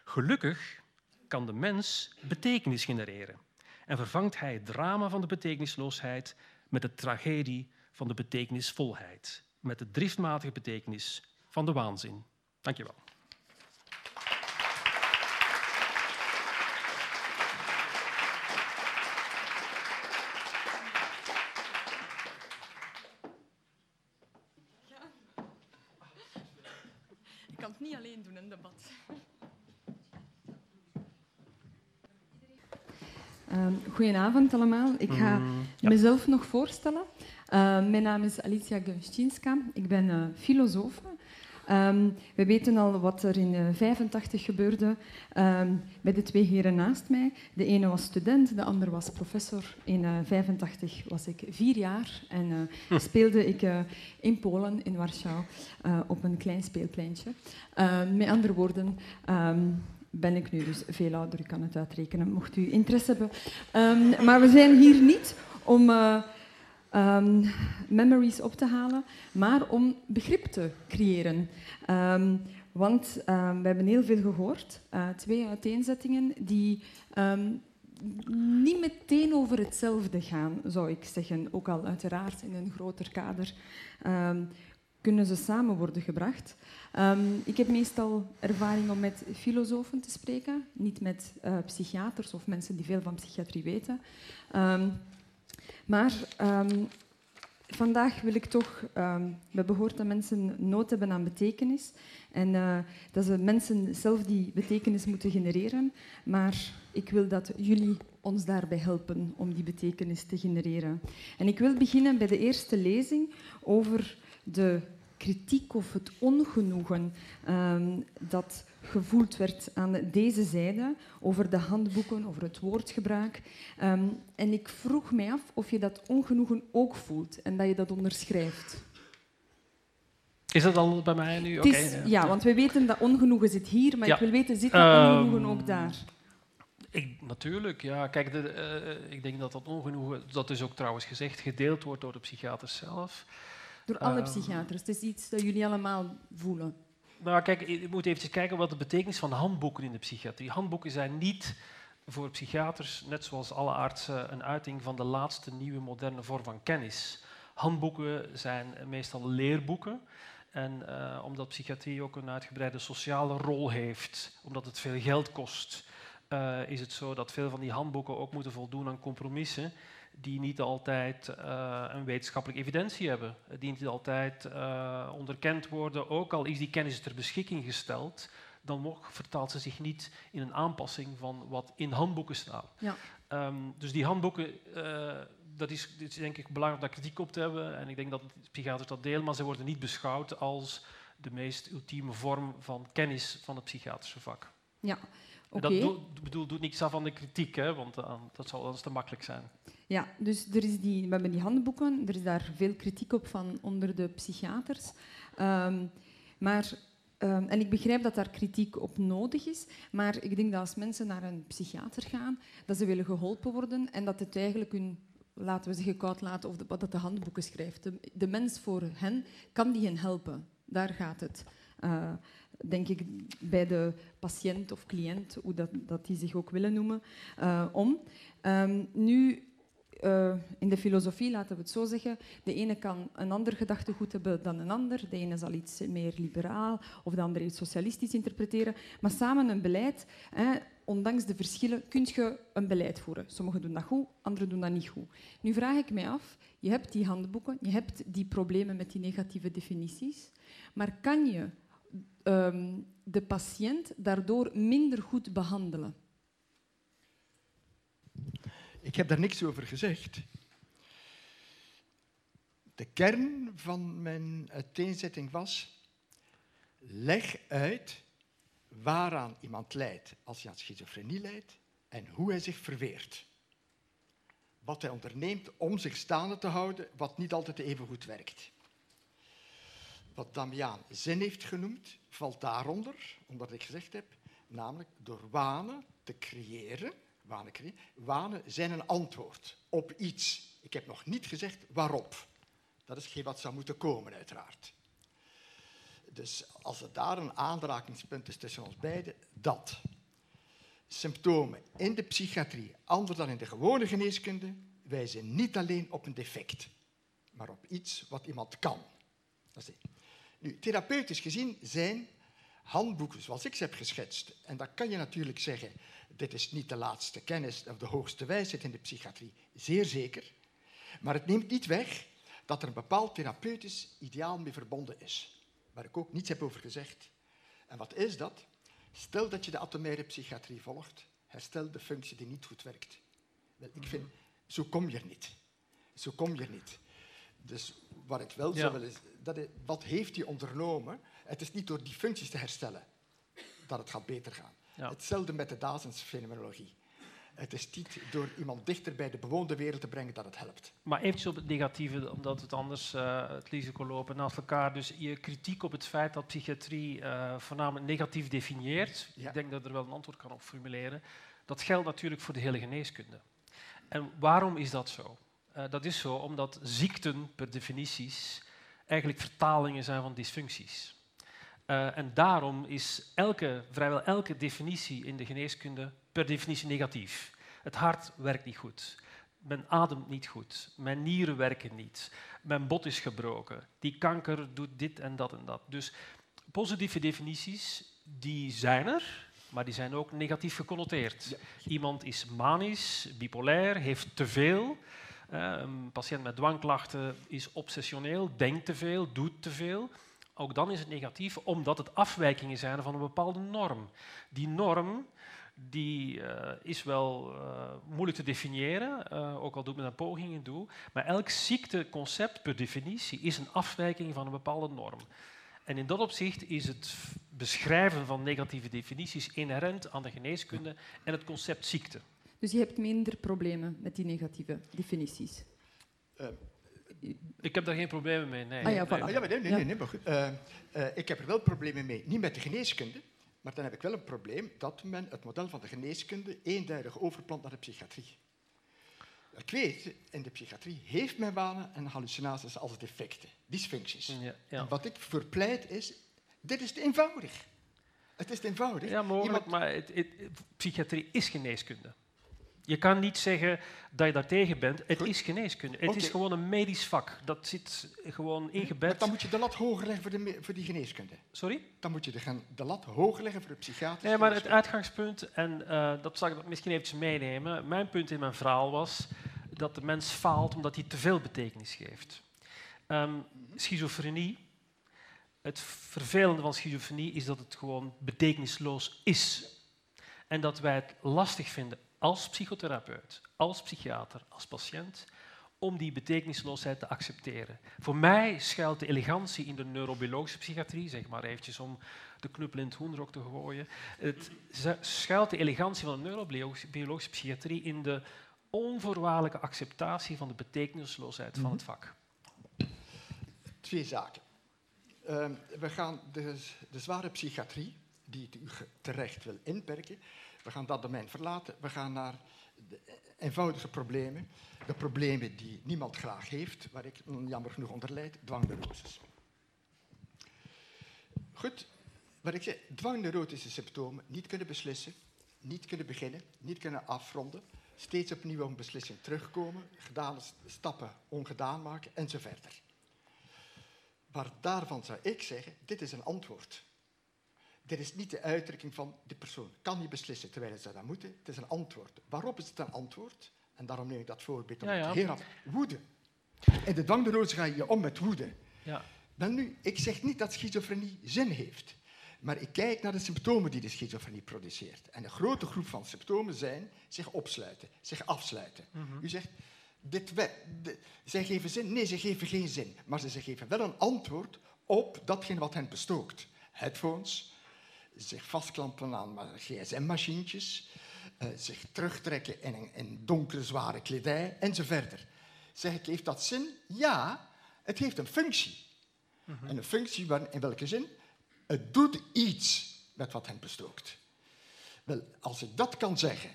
Gelukkig kan de mens betekenis genereren en vervangt hij het drama van de betekenisloosheid met de tragedie van de betekenisvolheid, met de driftmatige betekenis van de waanzin. Dank je wel. Ik kan het niet alleen doen, een debat. Um, goedenavond allemaal. Ik ga mm, ja. mezelf nog voorstellen. Uh, mijn naam is Alicia Gunszczynska. Ik ben uh, filosoof Um, we weten al wat er in 1985 gebeurde um, bij de twee heren naast mij. De ene was student, de ander was professor. In 1985 uh, was ik vier jaar en hm. speelde ik in Polen, in Warschau, op een klein speelpleintje. met andere woorden, um, ben ik nu dus veel ouder, kan het uitrekenen, mocht u interesse hebben. maar we zijn hier niet om um, memories op te halen, maar om begrip te creëren. Um, want we hebben heel veel gehoord, uh, twee uiteenzettingen die niet meteen over hetzelfde gaan, zou ik zeggen. Ook al uiteraard in een groter kader kunnen ze samen worden gebracht. Um, ik heb meestal ervaring om met filosofen te spreken, niet met uh, psychiaters of mensen die veel van psychiatrie weten. Um, maar um, vandaag wil ik toch... We hebben gehoord dat mensen nood hebben aan betekenis. En uh, dat ze mensen zelf die betekenis moeten genereren. Maar ik wil dat jullie ons daarbij helpen om die betekenis te genereren. En ik wil beginnen bij de eerste lezing over de kritiek of het ongenoegen ehm, dat gevoeld werd aan deze zijde over de handboeken, over het woordgebruik. Ehm, en ik vroeg mij af of je dat ongenoegen ook voelt en dat je dat onderschrijft. Is dat al bij mij nu? Is, ja. want we weten dat ongenoegen zit hier, maar ik wil weten, zit dat ehm, ongenoegen ook daar? Ik, natuurlijk, ja. Kijk, de, uh, ik denk dat dat ongenoegen, dat is ook trouwens gezegd, gedeeld wordt door de psychiaters zelf. Door alle uh, psychiaters. Het is iets dat jullie allemaal voelen. Nou, kijk, je moet even kijken wat de betekenis van handboeken in de psychiatrie. Handboeken zijn niet voor psychiaters, net zoals alle artsen, een uiting van de laatste nieuwe moderne vorm van kennis. Handboeken zijn meestal leerboeken. En uh, omdat psychiatrie ook een uitgebreide sociale rol heeft, omdat het veel geld kost, uh, is het zo dat veel van die handboeken ook moeten voldoen aan compromissen die niet altijd uh, een wetenschappelijke evidentie hebben, die niet altijd uh, onderkend worden, ook al is die kennis ter beschikking gesteld, dan nog vertaalt ze zich niet in een aanpassing van wat in handboeken staat. Ja. Um, dus die handboeken, uh, dat is, is, denk ik belangrijk om daar kritiek op te hebben, en ik denk dat psychiaters dat delen, maar ze worden niet beschouwd als de meest ultieme vorm van kennis van het psychiatrische vak. Ja, Okay. Dat bedoel, doet niks af van de kritiek, hè, want uh, dat zal anders te makkelijk zijn. Ja, dus er is die, we hebben die handboeken, er is daar veel kritiek op van onder de psychiaters. Um, maar, um, en ik begrijp dat daar kritiek op nodig is, maar ik denk dat als mensen naar een psychiater gaan, dat ze willen geholpen worden en dat het eigenlijk hun laten we zeggen, koud laten of de, dat de handboeken schrijft. De, de, mens voor hen kan die hen helpen. Daar gaat het. Uh, denk ik, bij de patiënt of cliënt, hoe dat, dat die zich ook willen noemen, uh, om. Um, nu, uh, in de filosofie, laten we het zo zeggen, de ene kan een ander gedachtegoed hebben dan een ander. De ene zal iets meer liberaal of de andere iets socialistisch interpreteren. Maar samen een beleid, hè, ondanks de verschillen, kun je een beleid voeren. Sommigen doen dat goed, anderen doen dat niet goed. Nu vraag ik mij af, je hebt die handboeken, je hebt die problemen met die negatieve definities, maar kan je um, de patiënt daardoor minder goed behandelen? Ik heb daar niks over gezegd. De kern van mijn uiteenzetting was: leg uit waaraan iemand lijdt als hij aan schizofrenie lijdt en hoe hij zich verweert. Wat hij onderneemt om zich staande te houden, wat niet altijd even goed werkt wat Damiaan zin heeft genoemd, valt daaronder, omdat ik gezegd heb, namelijk door wanen te creëren. Wanen, creëren. wanen zijn een antwoord op iets. Ik heb nog niet gezegd waarop. Dat is geen wat zou moeten komen, uiteraard. Dus als er daar een aanrakingspunt is tussen ons beiden, dat. Symptomen in de psychiatrie, anders dan in de gewone geneeskunde, wijzen niet alleen op een defect, maar op iets wat iemand kan. Dat is. Nu, therapeutisch gezien zijn handboeken zoals ik ze heb geschetst, en dat kan je natuurlijk zeggen, dit is niet de laatste kennis of de hoogste wijsheid in de psychiatrie, zeer zeker. Maar het neemt niet weg dat er een bepaald therapeutisch ideaal mee verbonden is, waar ik ook niets heb over gezegd. En wat is dat? Stel dat je de atomaire psychiatrie volgt, herstel de functie die niet goed werkt. Wel, ik vind, zo kom je er niet. Zo kom je er niet. Dus wat ik wel zou willen dat wat heeft hij ondernomen? Het is niet door die functies te herstellen dat het gaat beter gaan. Hetzelfde met de Dazens-fenomenologie. Het is niet door iemand dichter bij de bewoonde wereld te brengen dat het helpt. Maar eventjes op het negatieve, omdat het anders uh, het risico lopen naast elkaar. Dus je kritiek op het feit dat psychiatrie uh, voornamelijk negatief definieert. Ik denk dat er wel een antwoord kan op formuleren. Dat geldt natuurlijk voor de hele geneeskunde. En waarom is dat zo? Uh, dat is zo omdat ziekten per definities eigenlijk vertalingen zijn van dysfuncties. Uh, en daarom is elke, vrijwel elke definitie in de geneeskunde per definitie negatief. Het hart werkt niet goed. Men ademt niet goed. Mijn nieren werken niet. Mijn bot is gebroken. Die kanker doet dit en dat en dat. Dus positieve definities, die zijn er, maar die zijn ook negatief geconnoteerd. Iemand is manisch, bipolair, heeft te veel. Een patiënt met dwangklachten is obsessioneel, denkt te veel, doet te veel. Ook dan is het negatief, omdat het afwijkingen zijn van een bepaalde norm. Die norm die uh, is wel uh, moeilijk te definiëren, uh, ook al doet men daar pogingen toe. Maar elk ziekteconcept per definitie is een afwijking van een bepaalde norm. En in dat opzicht is het beschrijven van negatieve definities inherent aan de geneeskunde en het concept ziekte. Dus je hebt minder problemen met die negatieve definities? ik heb daar geen problemen mee, nee. Ah, ja, nee, ah, ja, nee, nee, nee, nee, maar goed. ik heb er wel problemen mee, niet met de geneeskunde, maar dan heb ik wel een probleem dat men het model van de geneeskunde eenduidig overplant naar de psychiatrie. Ik weet, in de psychiatrie heeft men wanen en hallucinaties als defecten, dysfuncties. Ja, ja. En wat ik verpleit is, dit is te eenvoudig. Het is te eenvoudig. Ja, mogelijk, maar het, het, psychiatrie is geneeskunde. Je kan niet zeggen dat je daartegen bent. Het is geneeskunde. Het is gewoon een medisch vak. Dat zit gewoon ingebed. Maar dan moet je de lat hoger leggen voor, de, voor die geneeskunde. Sorry? Dan moet je de, de lat hoger leggen voor de psychiatrische Nee, maar het uitgangspunt, en uh, dat zal ik misschien even meenemen. Mijn punt in mijn verhaal was dat de mens faalt omdat hij te veel betekenis geeft. Um, schizofrenie, het vervelende van schizofrenie is dat het gewoon betekenisloos is. En dat wij het lastig vinden als psychotherapeut, als psychiater, als patiënt, om die betekenisloosheid te accepteren. Voor mij schuilt de elegantie in de neurobiologische psychiatrie, zeg maar eventjes om de knuppel in het hoenderok te gooien. Het schuilt de elegantie van de neurobiologische psychiatrie in de onvoorwaardelijke acceptatie van de betekenisloosheid van het vak. Twee zaken. Uh, we gaan de, de zware psychiatrie, die u terecht wil inperken, we gaan dat domein verlaten. We gaan naar de eenvoudige problemen. De problemen die niemand graag heeft, waar ik jammer genoeg onder leid, dwangneuroses. Goed, wat ik zeg, dwangneurotische symptomen niet kunnen beslissen, niet kunnen beginnen, niet kunnen afronden, steeds opnieuw op een beslissing terugkomen, gedane stappen ongedaan maken en zo verder. Maar daarvan zou ik zeggen, dit is een antwoord. Dit is niet de uitdrukking van de persoon kan niet beslissen terwijl ze dat moeten. Het is een antwoord. Waarop is het een antwoord? En daarom neem ik dat voorbeeld om ja, ja. heel Woede. In de dwangneurose ga je om met woede. Ja. Dan nu, ik zeg niet dat schizofrenie zin heeft. Maar ik kijk naar de symptomen die de schizofrenie produceert. En een grote groep van symptomen zijn zich opsluiten, zich afsluiten. Mhm. U zegt, dit zij geven zin? Nee, ze geven geen zin. Maar ze geven wel een antwoord op datgene wat hen bestookt. Headphones, zich vastklampen aan gsm-machientjes, uh, zich terugtrekken in een in donkere, zware kledij en zo verder. Zeg ik, heeft dat zin? Ja, het heeft een functie. Mhm. En een functie in welke zin? Het doet iets met wat hen bestookt. Wel, als ik dat kan zeggen,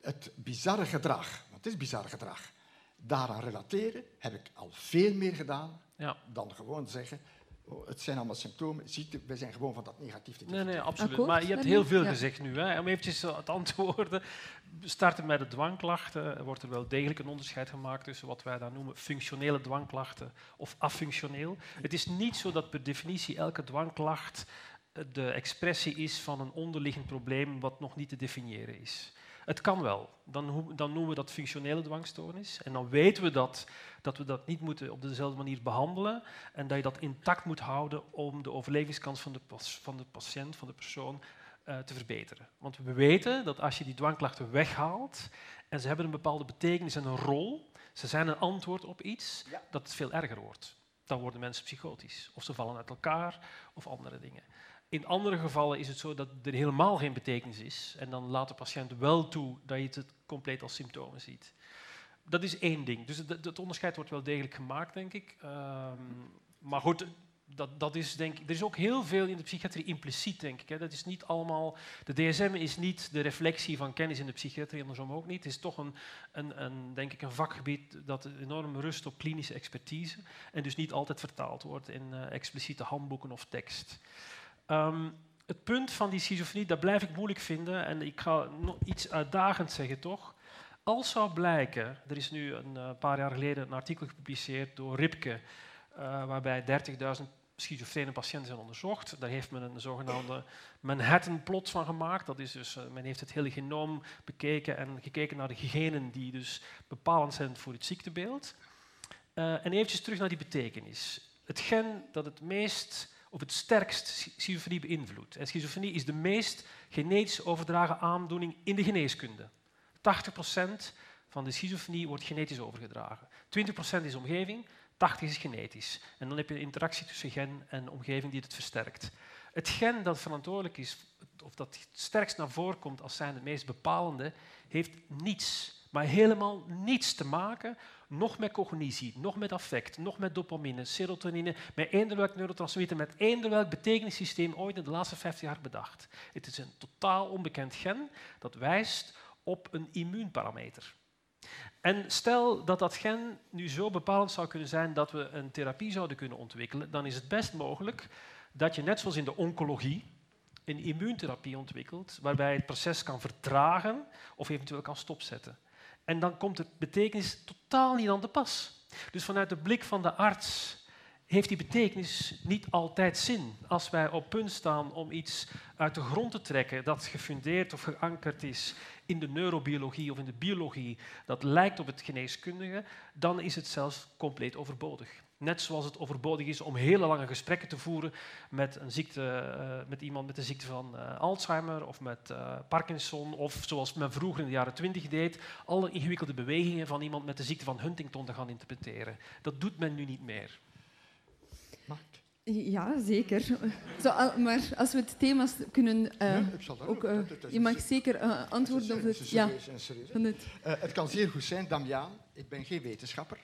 het bizarre gedrag, want het is bizarre gedrag, daaraan relateren, heb ik al veel meer gedaan ja. dan gewoon zeggen, het zijn allemaal symptomen. Ziekte, we zijn gewoon van dat negatief te Nee, nee, absoluut. Maar je hebt heel veel gezegd nu. Hè. Om eventjes te antwoorden. Starten met de dwangklachten. Wordt er wel degelijk een onderscheid gemaakt tussen wat wij dan noemen functionele dwangklachten of affunctioneel. Het is niet zo dat per definitie elke dwangklacht eh, de expressie is van een onderliggend probleem wat nog niet te definiëren is. Het kan wel. Dan, dan, noemen we dat functionele dwangstoornis. En dan weten we dat, dat we dat niet moeten op dezelfde manier behandelen en dat je dat intact moet houden om de overlevingskans van de, van de patiënt, van de persoon, uh, te verbeteren. Want we weten dat als je die dwangklachten weghaalt en ze hebben een bepaalde betekenis en een rol, ze zijn een antwoord op iets, dat het veel erger wordt. Dan worden mensen psychotisch. Of ze vallen uit elkaar of andere dingen. In andere gevallen is het zo dat er helemaal geen betekenis is. En dan laat de patiënt wel toe dat je het compleet als symptomen ziet. Dat is één ding. Dus het, onderscheid wordt wel degelijk gemaakt, denk ik. Ehm, maar goed, dat, dat is denk ik, er is ook heel veel in de psychiatrie impliciet, denk ik. Hè. Dat is niet allemaal, de DSM is niet de reflectie van kennis in de psychiatrie, andersom ook niet. Het is toch een, een, een, denk ik, een vakgebied dat enorm rust op klinische expertise en dus niet altijd vertaald wordt in uh, expliciete handboeken of tekst. Um, het punt van die schizofrenie, dat blijf ik moeilijk vinden. En ik ga nog iets uitdagend zeggen, toch? Als zou blijken, er is nu een uh, paar jaar geleden een artikel gepubliceerd door Ripke, uh, waarbij 30.000 schizofrene patiënten zijn onderzocht. Daar heeft men een zogenaamde Manhattan-plot van gemaakt. Dat is dus, uh, men heeft het hele genoom bekeken en gekeken naar de genen die dus bepalend zijn voor het ziektebeeld. en eventjes terug naar die betekenis. Het gen dat het meest of het sterkst schizofrenie beïnvloedt. En schizofrenie is de meest genetisch overdragen aandoening in de geneeskunde. 80% van de schizofrenie wordt genetisch overgedragen. 20% is omgeving, 80% is genetisch. En dan heb je een interactie tussen gen en omgeving die het versterkt. Het gen dat verantwoordelijk is, of dat het sterkst naar voren komt als zijn het meest bepalende, heeft niets, maar helemaal niets te maken nog met cognitie, nog met affect, nog met dopamine, serotonine, met eender welk neurotransmitter, met eender welk betekenissysteem ooit in de laatste 50 jaar bedacht. Het is een totaal onbekend gen dat wijst op een immuunparameter. En stel dat dat gen nu zo bepalend zou kunnen zijn dat we een therapie zouden kunnen ontwikkelen, dan is het best mogelijk dat je net zoals in de oncologie een immuuntherapie ontwikkelt, waarbij het proces kan vertragen of eventueel kan stopzetten. En dan komt de betekenis totaal niet aan de pas. Dus vanuit de blik van de arts heeft die betekenis niet altijd zin. Als wij op punt staan om iets uit de grond te trekken dat gefundeerd of geankerd is in de neurobiologie of in de biologie, dat lijkt op het geneeskundige, dan is het zelfs compleet overbodig. Net zoals het overbodig is om hele lange gesprekken te voeren met, een ziekte, uh, met iemand met de ziekte van uh, Alzheimer of met uh, Parkinson, of zoals men vroeger in de jaren twintig deed, alle ingewikkelde bewegingen van iemand met de ziekte van Huntington te gaan interpreteren. Dat doet men nu niet meer. Mark? Ja, zeker. Zo, maar als we het thema kunnen... Ja, ook, uh, je mag zeker uh, antwoorden op het... Ja, het. het kan zeer goed zijn, Damiaan, ik ben geen wetenschapper,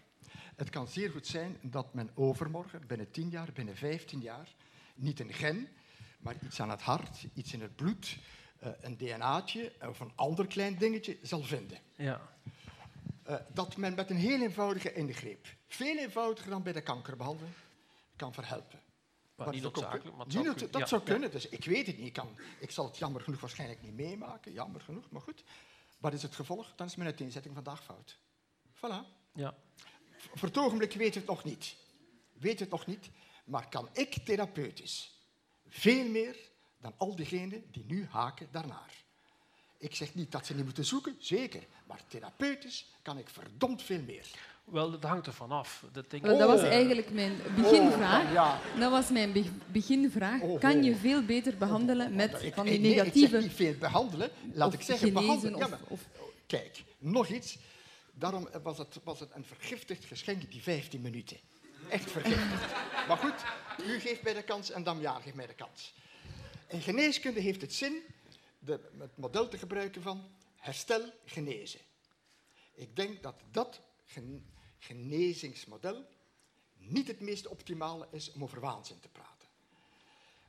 het kan zeer goed zijn dat men overmorgen, binnen 10 jaar, binnen 15 jaar, niet een gen, maar iets aan het hart, iets in het bloed, uh, een DNA'tje of een ander klein dingetje zal vinden. Ja. Uh, dat men met een heel eenvoudige ingreep, veel eenvoudiger dan bij de kankerbehandeling, kan verhelpen. Maar niet noodzakelijk, maar niet dat ja. zou kunnen. Dus ik weet het niet. Ik, kan, ik zal het jammer genoeg waarschijnlijk niet meemaken. Jammer genoeg, maar goed. Wat is het gevolg? Dan is mijn uiteenzetting vandaag fout. Voilà. Ja. Voor het ogenblik weet het nog niet. Weet het nog niet, maar kan ik therapeutisch veel meer dan al diegenen die nu haken daarnaar. Ik zeg niet dat ze niet moeten zoeken, zeker, maar therapeutisch kan ik verdomd veel meer. Wel, dat hangt er vanaf. Dat, denk dat was eigenlijk mijn beginvraag. Oh, ja. Dat was mijn beginvraag. Oh, kan je veel beter behandelen met van die negatieve... Nee, ik zeg niet veel behandelen. Laat ik zeggen behandelen. Ja, maar, of... Kijk, nog iets. Daarom was het, was het een vergiftigd geschenk, die 15 minuten. Echt vergiftigd. maar goed, u geeft mij de kans en Damian geeft mij de kans. In geneeskunde heeft het zin de, het model te gebruiken van herstel, genezen. Ik denk dat dat genezingsmodel niet het meest optimale is om over waanzin te praten.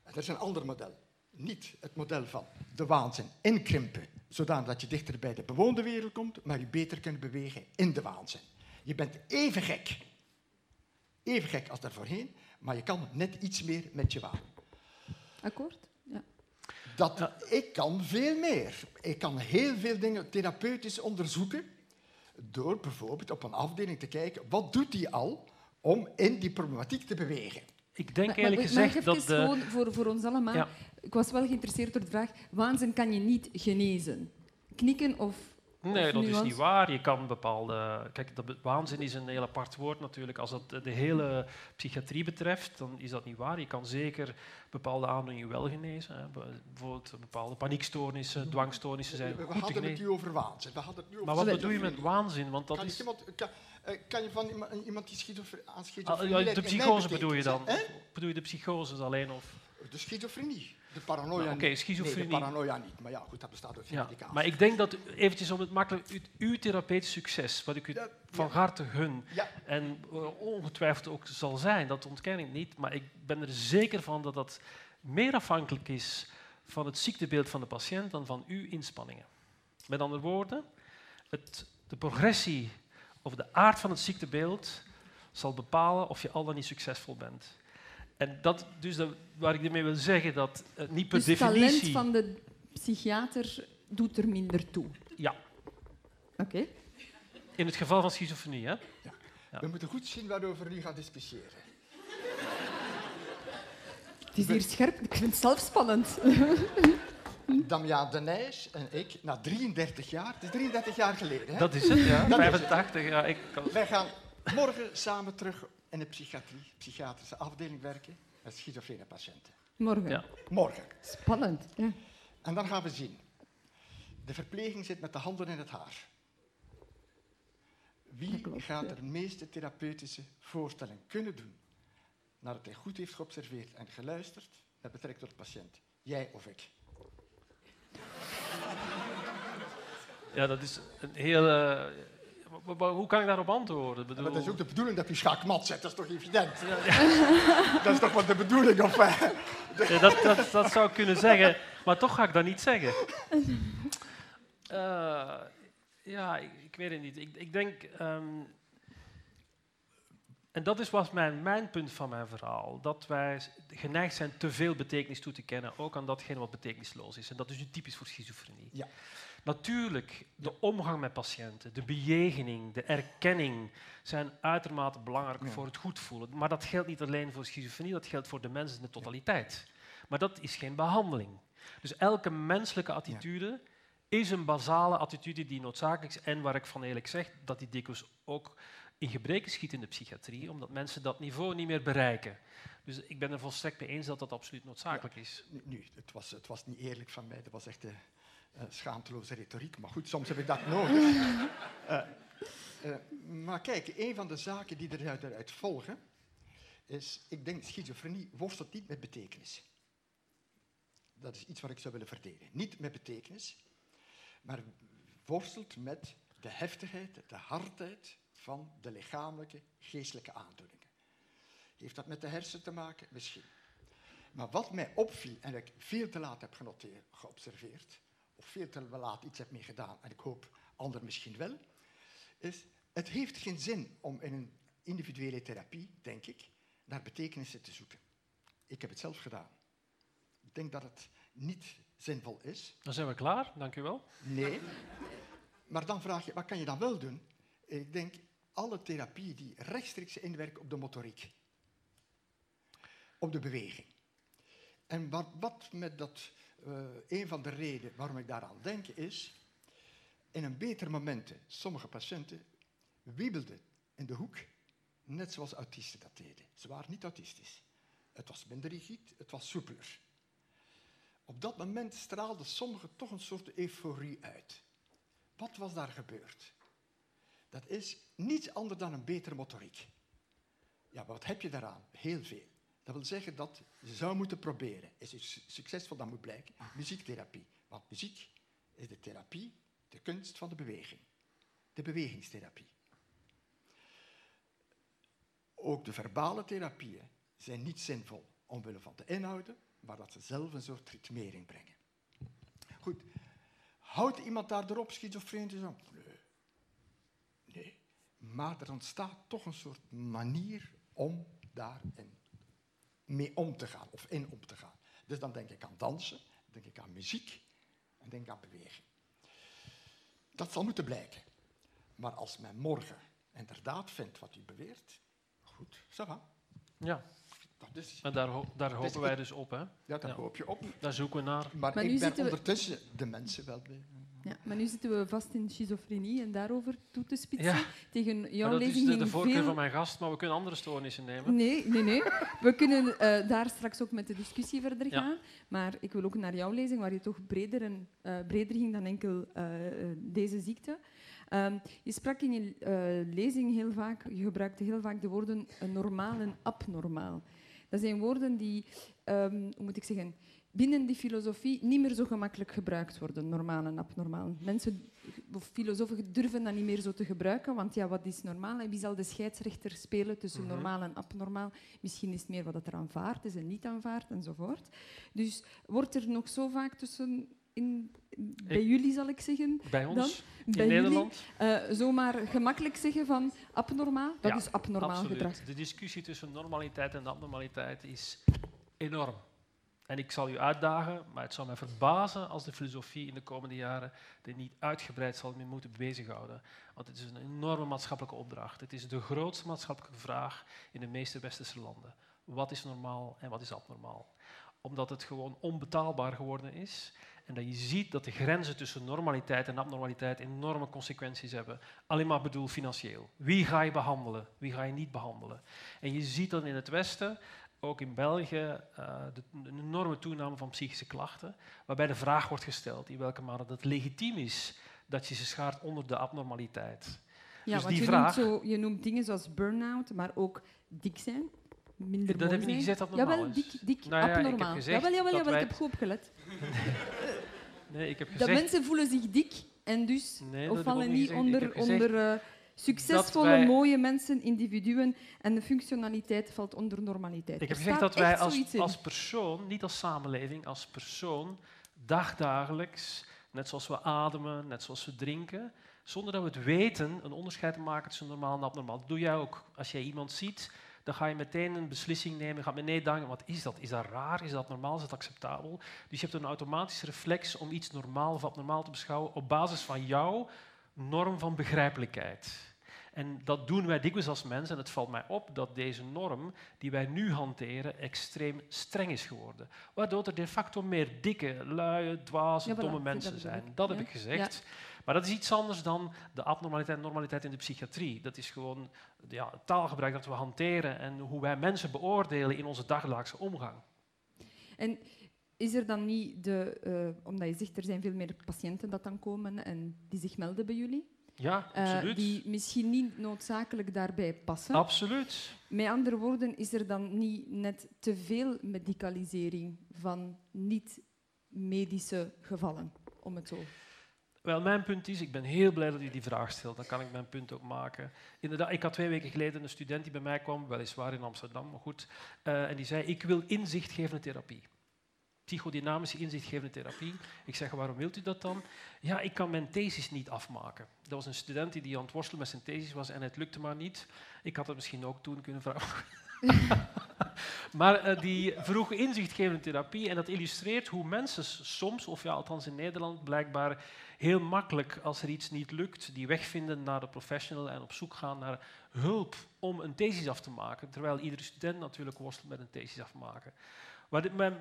Er is een ander model. Niet het model van de waanzin inkrimpen zodat je dichter bij de bewoonde wereld komt, maar je beter kunt bewegen in de waanzin. Je bent even gek, even gek als daarvoorheen, maar je kan net iets meer met je waan. Akkoord? Ja. Dat, Ik kan veel meer. Ik kan heel veel dingen therapeutisch onderzoeken, door bijvoorbeeld op een afdeling te kijken, wat doet die al om in die problematiek te bewegen. Ik denk eerlijk gezegd dat... De... Gewoon voor, voor ons allemaal ik was wel geïnteresseerd door de vraag, waanzin kan je niet genezen. Knikken of... Nee, dat is niet waar. Je kan bepaalde... Kijk, dat, waanzin is een heel apart woord natuurlijk. Als dat de hele psychiatrie betreft, dan is dat niet waar. Je kan zeker bepaalde aandoeningen wel genezen. Hè. Bijvoorbeeld bepaalde paniekstoornissen, dwangstoornissen zijn we, we hadden het nu over waanzin. We hadden het nu over maar wat bedoel je met waanzin? Want dat kan, is... iemand, kan, eh, kan, je van iemand die schizofrenie... Ah, ja, de psychose bedoel je dan? Bedoel je de psychose alleen? Of? De schizofrenie. De paranoia nou, Oké, schizofrenie. Nee, de paranoia niet. Maar ja, goed, dat bestaat uit ja, Maar ik denk dat, eventjes om het makkelijk, uw therapeutisch succes, wat ik u van harte gun, en uh, ongetwijfeld ook zal zijn, dat ontken ik niet, maar ik ben er zeker van dat dat meer afhankelijk is van het ziektebeeld van de patiënt dan van uw inspanningen. Met andere woorden, het, de progressie of de aard van het ziektebeeld zal bepalen of je al dan niet succesvol bent. En dat, dus dat, waar ik ermee wil zeggen, dat uh, niet per dus definitie... het talent van de psychiater doet er minder toe? Ja. Oké. In het geval van schizofrenie, hè? Ja. ja. We moeten goed zien waarover we nu gaan discussiëren. Het is hier scherp. Ik vind het zelf spannend. Damian de Nijs en ik, na 33 jaar, het is 33 jaar geleden. Hè? Dat is het, ja. 85, ja. Ik Wij gaan morgen samen terug in de psychiatrie, psychiatrische afdeling werken. met schizofrene patiënten. Morgen. Ja. Morgen. Spannend. Ja. En dan gaan we zien. De verpleging zit met de handen in het haar. Wie klopt, gaat er de meeste therapeutische voorstelling kunnen doen nadat hij goed heeft geobserveerd en geluisterd met betrekking tot de patiënt? Jij of ik? Ja, dat is een heel... eh, hoe kan ik daarop antwoorden? Maar bedoel- dat is ook de bedoeling dat u schaakmat zet, dat is toch evident? <laughs> dat is toch wat de bedoeling? Of, eh, <laughs> Ja, dat, dat, dat zou ik kunnen zeggen, maar toch ga ik dat niet zeggen. <laughs> Eh, ja, ik, ik weet het niet. Ik, ik denk. ehm, en dat is was mijn, mijn punt van mijn verhaal. Dat wij geneigd zijn te veel betekenis toe te kennen, ook aan datgene wat betekenisloos is. En dat is nu typisch voor schizofrenie. Ja. Natuurlijk, de omgang met patiënten, de bejegening, de erkenning zijn uitermate belangrijk Ja. voor het goed voelen. Maar dat geldt niet alleen voor schizofrenie, dat geldt voor de mensen in de totaliteit. Maar dat is geen behandeling. Dus elke menselijke attitude is een basale attitude die noodzakelijk is en waar ik van eerlijk zeg dat die dikwijls ook in gebreken schiet in de psychiatrie, omdat mensen dat niveau niet meer bereiken. Dus ik ben er volstrekt mee eens dat dat absoluut noodzakelijk is. nu, nu, het, was, het was niet eerlijk van mij, dat was echt de eh, schaamteloze retoriek. Maar goed, soms heb ik dat nodig. <laughs> Eh, eh, maar kijk, een van de zaken die eruit, eruit volgen, is, ik denk, schizofrenie worstelt niet met betekenis. Dat is iets wat ik zou willen verdedigen. Niet met betekenis, maar worstelt met de heftigheid, de hardheid van de lichamelijke, geestelijke aandoeningen. Heeft dat met de hersenen te maken? Misschien. Maar wat mij opviel, en ik veel te laat heb genoteerd, geobserveerd, veel te laat iets heb mee gedaan, en ik hoop anderen misschien wel, is, het heeft geen zin om in een individuele therapie, denk ik, naar betekenissen te zoeken. Ik heb het zelf gedaan. Ik denk dat het niet zinvol is. Dan zijn we klaar, dank u wel. Nee. Maar dan vraag je, wat kan je dan wel doen? Ik denk, alle therapieën die rechtstreeks inwerken op de motoriek. Op de beweging. En wat, wat met dat, eh, een van de redenen waarom ik daaraan denk is, in een beter momenten, sommige patiënten wiebelden in de hoek, net zoals autisten dat deden. Ze waren niet autistisch. Het was minder rigide, het was soepeler. Op dat moment straalden sommigen toch een soort euforie uit. Wat was daar gebeurd? Dat is niets anders dan een betere motoriek. Ja, wat heb je daaraan? Heel veel. Dat wil zeggen dat je zou moeten proberen. Is het su- succesvol, dan moet blijken. Muziektherapie. Want muziek is de therapie, de kunst van de beweging. De bewegingstherapie. Ook de verbale therapieën zijn niet zinvol omwille van de inhouden, maar dat ze zelf een soort ritmering brengen. Goed, houdt iemand daar erop schizofreen te zijn? Nee. Nee. Maar er ontstaat toch een soort manier om daarin mee om te gaan, of in om te gaan. Dus dan denk ik aan dansen, dan denk ik aan muziek en denk aan beweging. Dat zal moeten blijken. Maar als men morgen inderdaad vindt wat u beweert, goed, ça va. Ja, Dat is, en daar, ho- daar hopen wij dus op. Hè. ja, daar Ja. hoop je op. Daar zoeken we naar. Maar, Maar nu ik ben we- ondertussen de mensen wel bij. Ja, maar nu zitten we vast in schizofrenie en daarover toe te spitsen. Ja. Tegen Maar jouw dat is lezing de, de voorkeur veel... van mijn gast, maar we kunnen andere stoornissen nemen. Nee, nee, nee. We kunnen eh, daar straks ook met de discussie verder Ja. gaan. Maar ik wil ook naar jouw lezing, waar je toch breder, en, eh, breder ging dan enkel eh, deze ziekte. Ehm, je sprak in je eh, lezing heel vaak, je gebruikte heel vaak de woorden normaal en abnormaal. Dat zijn woorden die, ehm, hoe moet ik zeggen, binnen die filosofie niet meer zo gemakkelijk gebruikt worden, normaal en abnormaal. Mensen of filosofen durven dat niet meer zo te gebruiken, want ja, wat is normaal en wie zal de scheidsrechter spelen tussen Mhm. normaal en abnormaal? Misschien is het meer wat er aanvaard is en niet aanvaard enzovoort. Dus wordt er nog zo vaak tussen, in, bij jullie zal ik zeggen, Bij ons, in bij Nederland, jullie, eh, zomaar gemakkelijk zeggen van abnormaal, dat Ja, is abnormaal absoluut. gedrag. De discussie tussen normaliteit en abnormaliteit is enorm. En ik zal u uitdagen, maar het zou mij verbazen als de filosofie in de komende jaren er niet uitgebreid zal mee moeten bezighouden. Want het is een enorme maatschappelijke opdracht. Het is de grootste maatschappelijke vraag in de meeste westerse landen. Wat is normaal en wat is abnormaal? Omdat het gewoon onbetaalbaar geworden is en dat je ziet dat de grenzen tussen normaliteit en abnormaliteit enorme consequenties hebben. Alleen maar bedoel financieel. Wie ga je behandelen, wie ga je niet behandelen? En je ziet dat in het Westen ook in België uh, de, een enorme toename van psychische klachten, waarbij de vraag wordt gesteld in welke mate het legitiem is dat je ze schaart onder de abnormaliteit. Ja, dus want die je, vraag, noemt zo, je noemt dingen zoals burn-out, maar ook dik zijn, minder dat heb je niet gezegd dat normaal Jawel, dik, dik Nou ja, ik heb abnormaal. gezegd jawel, jawel, dat jawel, wij- ik heb goed opgelet. Nee, ik heb Dat gezegd... mensen voelen zich dik en dus Nee, dat of vallen niet gezegd. Onder, onder eh, succesvolle, wij- mooie mensen, individuen en de functionaliteit valt onder normaliteit. Ik heb gezegd dat wij als, als persoon, niet als samenleving, als persoon, dagdagelijks, net zoals we ademen, net zoals we drinken, zonder dat we het weten, een onderscheid maken tussen normaal en abnormaal. Dat doe jij ook. Als jij iemand ziet, dan ga je meteen een beslissing nemen. Je gaat meteen denken, wat is dat? Is dat raar? Is dat normaal? Is dat acceptabel? Dus je hebt een automatische reflex om iets normaal of abnormaal te beschouwen op basis van jouw norm van begrijpelijkheid. En dat doen wij dikwijls als mensen. En het valt mij op dat deze norm die wij nu hanteren extreem streng is geworden. Waardoor er de facto meer dikke, luie, dwaze, Ja, voilà, domme mensen zijn. Dat heb Ja. ik gezegd. Maar dat is iets anders dan de abnormaliteit en normaliteit in de psychiatrie. Dat is gewoon ja, het taalgebruik dat we hanteren en hoe wij mensen beoordelen in onze dagelijkse omgang. En is er dan niet de, eh, omdat je zegt er zijn veel meer patiënten dat dan komen en die zich melden bij jullie, Ja, eh, absoluut. die misschien niet noodzakelijk daarbij passen. Absoluut. Met andere woorden, is er dan niet net te veel medicalisering van niet-medische gevallen, om het zo Wel, mijn punt is, ik ben heel blij dat u die vraag stelt. Dan kan ik mijn punt ook maken. Inderdaad, ik had twee weken geleden een student die bij mij kwam, weliswaar in Amsterdam, maar goed. eh, en die zei, ik wil inzichtgevende therapie. Psychodynamische inzichtgevende therapie. Ik zeg, waarom wilt u dat dan? Ja, ik kan mijn thesis niet afmaken. Dat was een student die, aan het worstelen met zijn thesis was en het lukte maar niet. Ik had het misschien ook toen kunnen vragen. <laughs> maar eh, die vroeg inzichtgevende therapie en dat illustreert hoe mensen soms, of ja, althans in Nederland, blijkbaar heel makkelijk, als er iets niet lukt, die weg vinden naar de professional en op zoek gaan naar hulp om een thesis af te maken. Terwijl iedere student natuurlijk worstelt met een thesis afmaken. Dit- mijn,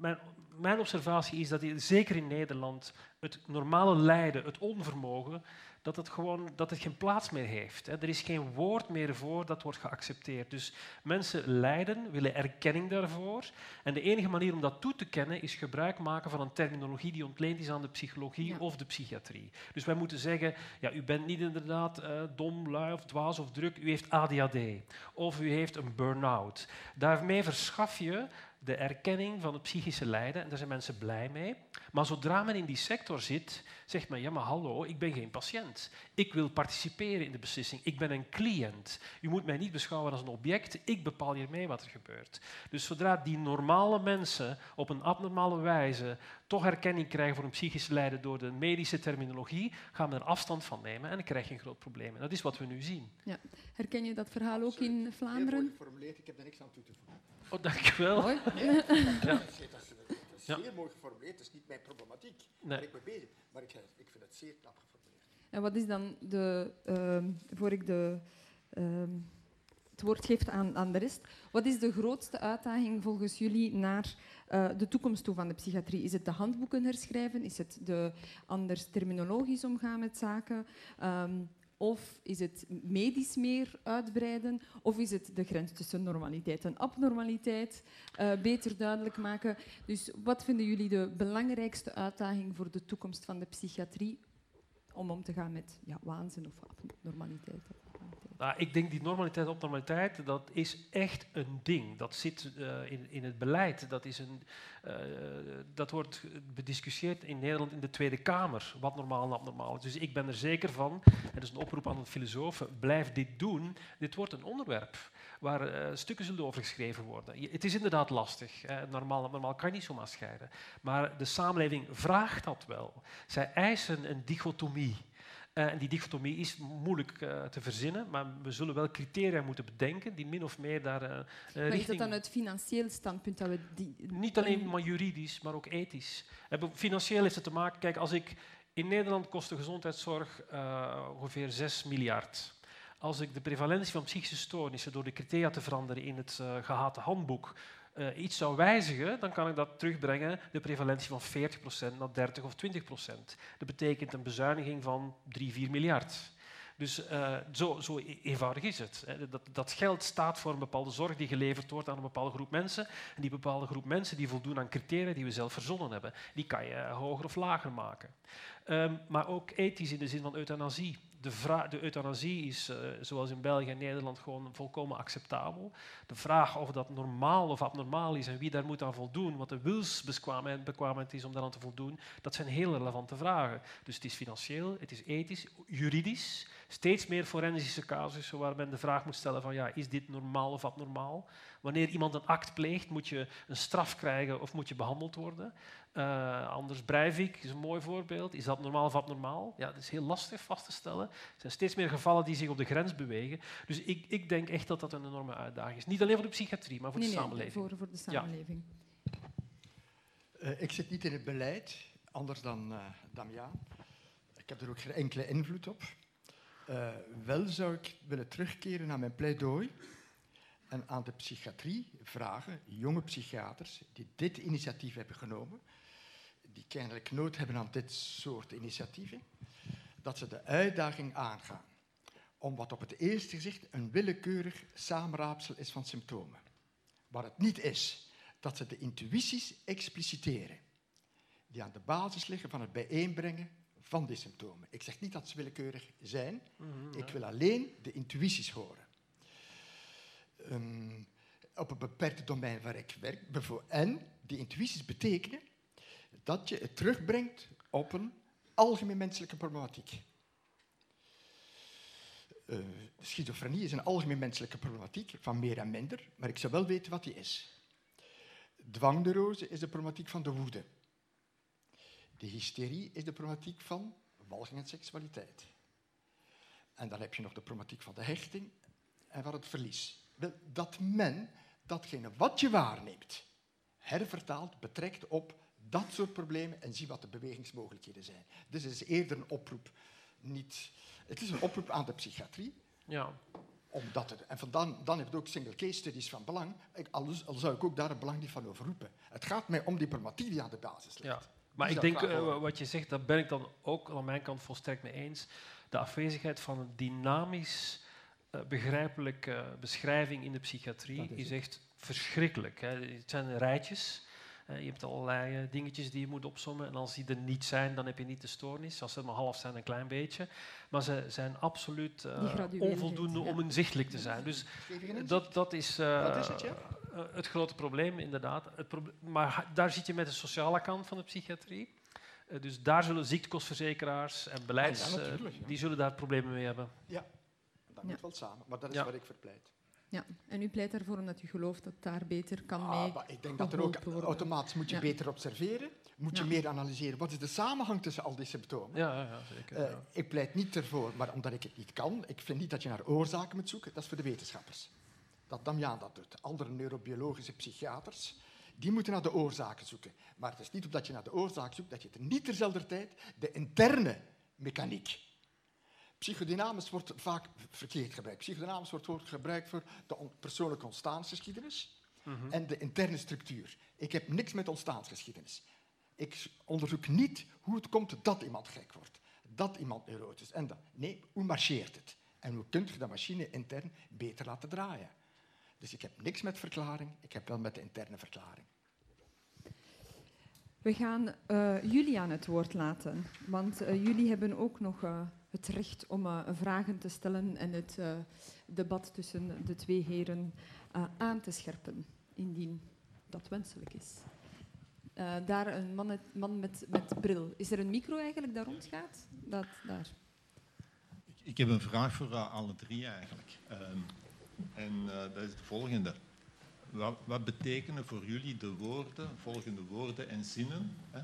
mijn, mijn observatie is dat hier, zeker in Nederland het normale lijden, het onvermogen, dat het gewoon dat het geen plaats meer heeft. Er is geen woord meer voor dat wordt geaccepteerd. Dus mensen lijden, willen erkenning daarvoor. En de enige manier om dat toe te kennen is gebruik maken van een terminologie die ontleend is aan de psychologie Ja. of de psychiatrie. Dus wij moeten zeggen, ja, u bent niet inderdaad eh, dom, lui of dwaas of druk, u heeft ADHD of u heeft een burn-out. Daarmee verschaf je de erkenning van het psychische lijden en daar zijn mensen blij mee. Maar zodra men in die sector zit, zegt men, ja maar hallo, ik ben geen patiënt. Ik wil participeren in de beslissing. Ik ben een cliënt. U moet mij niet beschouwen als een object. Ik bepaal hiermee wat er gebeurt. Dus zodra die normale mensen op een abnormale wijze toch erkenning krijgen voor een psychisch lijden door de medische terminologie, gaan we er afstand van nemen en dan krijg je een groot probleem. En dat is wat we nu zien. Herken je dat verhaal ook in Heel mooi Vlaanderen? geformuleerd, ik heb er niks aan toe te voegen. Oh, dankjewel. Mooi. Dat is, dat is Ja. zeer mooi geformuleerd, het is niet mijn problematiek. Nee. Daar ben ik mee bezig. Maar ik, ik vind het zeer knap geformuleerd. En wat is dan de, ehm, voor ik de, ehm, het woord geef aan, aan de rest, wat is de grootste uitdaging volgens jullie naar eh, de toekomst toe van de psychiatrie? Is het de handboeken herschrijven? Is het de anders terminologisch omgaan met zaken? Ehm, of is het medisch meer uitbreiden? Of is het de grens tussen normaliteit en abnormaliteit eh, beter duidelijk maken? Dus wat vinden jullie de belangrijkste uitdaging voor de toekomst van de psychiatrie om om te gaan met ja, waanzin of abnormaliteit? Nou, ik denk die normaliteit, opnormaliteit, dat is echt een ding. Dat zit eh, in, in het beleid. Dat, is een, eh, dat wordt bediscussieerd in Nederland in de Tweede Kamer, wat normaal en abnormaal is. Dus ik ben er zeker van, en dat is een oproep aan de filosofen, blijf dit doen. Dit wordt een onderwerp waar eh, stukken zullen over geschreven worden. Het is inderdaad lastig. Eh, normaal en abnormaal kan je niet zomaar scheiden. Maar de samenleving vraagt dat wel. Zij eisen een dichotomie. Eh, en die dichotomie is moeilijk eh, te verzinnen, maar we zullen wel criteria moeten bedenken die min of meer daar eh, Maar is dat richting... dan uit financieel standpunt dat we die... Niet alleen maar juridisch, maar ook ethisch. Financieel heeft het te maken... Kijk, als ik... In Nederland kost de gezondheidszorg ongeveer 6 miljard. Als ik de prevalentie van psychische stoornissen door de criteria te veranderen in het eh, gehate handboek eh, iets zou wijzigen, dan kan ik dat terugbrengen, de prevalentie van 40% naar 30 of 20%. Dat betekent een bezuiniging van 3, 4 miljard. Dus uh, zo, zo, e-, eenvoudig is het. Dat, dat, geld staat voor een bepaalde zorg die geleverd wordt aan een bepaalde groep mensen. En die bepaalde groep mensen die voldoen aan criteria die we zelf verzonnen hebben. Die kan je hoger of lager maken. Um, maar ook ethisch in de zin van euthanasie de, de euthanasie is, uh, zoals in België en Nederland, gewoon volkomen acceptabel. De vraag of dat normaal of abnormaal is en wie daar moet aan voldoen, wat de wilsbekwaamheid is om daaraan te voldoen, dat zijn heel relevante vragen. Dus het is financieel, het is ethisch, juridisch. Steeds meer forensische casussen waar men de vraag moet stellen van ja, is dit normaal of abnormaal? Wanneer iemand een act pleegt, moet je een straf krijgen of moet je behandeld worden? Uh, Anders Breivik is een mooi voorbeeld. Is dat normaal of abnormaal? Ja, dat is heel lastig vast te stellen. Er zijn steeds meer gevallen die zich op de grens bewegen. Dus ik, ik denk echt dat dat een enorme uitdaging is. Niet alleen voor de psychiatrie, maar voor de samenleving. Nee, voor, voor de samenleving. Ja. Uh, ik zit niet in het beleid, anders dan uh, Damiaan. Ik heb er ook geen enkele invloed op. Uh, wel zou ik willen terugkeren naar mijn pleidooi en aan de psychiatrie vragen, jonge psychiaters die dit initiatief hebben genomen, die kennelijk nood hebben aan dit soort initiatieven, dat ze de uitdaging aangaan om wat op het eerste gezicht een willekeurig samenraapsel is van symptomen. Waar het niet is dat ze de intuïties expliciteren, die aan de basis liggen van het bijeenbrengen van die symptomen. Ik zeg niet dat ze willekeurig zijn, mhm, ik wil alleen de intuïties horen. Um, op een beperkt domein waar ik werk. En die intuïties betekenen dat je het terugbrengt op een algemeen menselijke problematiek. Uh, schizofrenie is een algemeen menselijke problematiek, van meer en minder, maar ik zou wel weten wat die is. Dwangneurose is de problematiek van de woede. De hysterie is de problematiek van walging en seksualiteit. En dan heb je nog de problematiek van de hechting en van het verlies. Dat men datgene wat je waarneemt, hervertaalt, betrekt op dat soort problemen en zie wat de bewegingsmogelijkheden zijn. Dus het is eerder een oproep, niet, het is een oproep aan de psychiatrie. Ja. Omdat het, en van dan, dan heeft het ook single case studies van belang, ik, al, al, zou ik ook daar het belang niet van overroepen. Het gaat mij om die problematiek die aan de basis ligt. Ja. Maar ik denk, uh, wat je zegt, daar ben ik dan ook aan mijn kant volstrekt mee eens. De afwezigheid van een dynamisch, uh, begrijpelijke beschrijving in de psychiatrie is, is echt verschrikkelijk. Hè. Het zijn rijtjes. Uh, je hebt allerlei uh, dingetjes die je moet opsommen. En als die er niet zijn, dan heb je niet de stoornis. Als ze maar half zijn, een klein beetje. Maar ze zijn absoluut uh, onvoldoende ja. om inzichtelijk te zijn. Dus dat, dat is, is het, ja? het grote probleem, inderdaad. Het proble maar daar zit je met de sociale kant van de psychiatrie. dus daar zullen ziektekostverzekeraars en beleids... Ah, die zullen daar problemen mee hebben. Ja, dat moet wel samen. Maar dat is wat ik verpleit. Ja, en u pleit ervoor omdat u gelooft dat daar beter kan ah, mee Ik denk dat er ook automatisch moet je beter observeren, moet je meer analyseren. Wat is de samenhang tussen al die symptomen? Ja, ja zeker. Uh, ik pleit niet ervoor, maar omdat ik het niet kan. Ik vind niet dat je naar oorzaken moet zoeken. Dat is voor de wetenschappers. Dat Damian dat doet. Andere neurobiologische psychiaters, die moeten naar de oorzaken zoeken. Maar het is niet omdat je naar de oorzaak zoekt, dat je er niet terzelfde tijd de interne mechaniek Psychodynamisch wordt vaak verkeerd gebruikt. Psychodynamisch wordt gebruikt voor de persoonlijke ontstaansgeschiedenis mhm. en de interne structuur. Ik heb niks met ontstaansgeschiedenis. Ik onderzoek niet hoe het komt dat iemand gek wordt, dat iemand neurotisch en dat. Nee, hoe marcheert het? En hoe kunt je de machine intern beter laten draaien? Dus ik heb niks met verklaring, ik heb wel met de interne verklaring. We gaan uh, jullie aan het woord laten, want uh, jullie hebben ook nog uh, het recht om uh, vragen te stellen en het uh, debat tussen de twee heren uh, aan te scherpen, indien dat wenselijk is. daar een man, man met, met, bril. Is er een micro eigenlijk daar rondgaat? Dat, daar. Ik, ik heb een vraag voor alle drie eigenlijk. Ehm, en dat is de volgende. Wat, wat, betekenen voor jullie de woorden, volgende woorden en zinnen? Hè?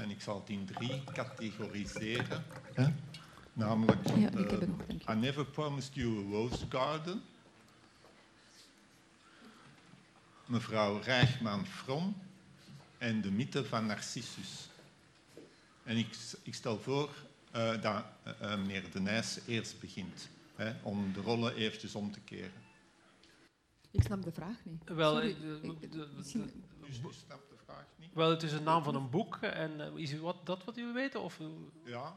En ik zal het in drie categoriseren. Hè? Namelijk, ja, uh, I never promised you a rose garden. Mevrouw Rijchman-From en de mythe van Narcissus. En ik, ik stel voor uh, dat uh, meneer De Nijs eerst begint, hè, om de rollen eventjes om te keren. Ik snap de vraag niet. Wel, Sorry, de, de, de, de vraag niet? Wel, het is een naam van een boek. En is wat, dat wat u weet? Of? Ja,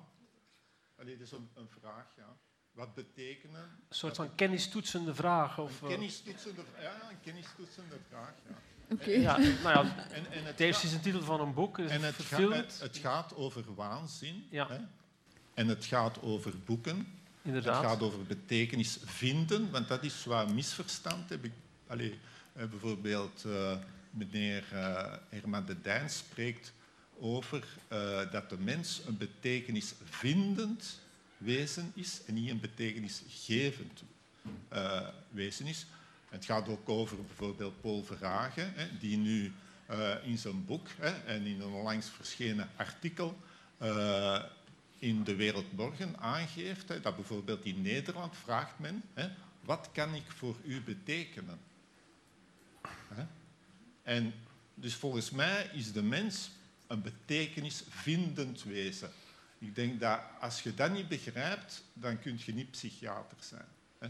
Allee, dat is een, een vraag, ja. wat betekenen... Een soort van kennistoetsende vraag? Of, een eh, kennistoetsende, ja, een kennistoetsende vraag, ja. Oké. ja, nou ja, En, en het is een titel van een boek, is En het het, ga- verfilmd. het, het gaat over waanzin. Ja. Hè? En het gaat over boeken. Inderdaad. Het gaat over betekenis vinden, want dat is wat misverstand. Heb ik, allee, eh, bijvoorbeeld eh, meneer eh, Herman de Dijn spreekt over eh, dat de mens een betekenisvindend wezen is en niet een betekenisgevend eh, wezen is. Het gaat ook over bijvoorbeeld Paul Verhagen, hè, die nu eh, in zijn boek hè, en in een onlangs verschenen artikel in De Wereld Morgen aangeeft hè, dat bijvoorbeeld in Nederland vraagt men wat kan ik voor u betekenen? En dus volgens mij is de mens een betekenisvindend wezen. Ik denk dat als je dat niet begrijpt, dan kun je niet psychiater zijn. Hè?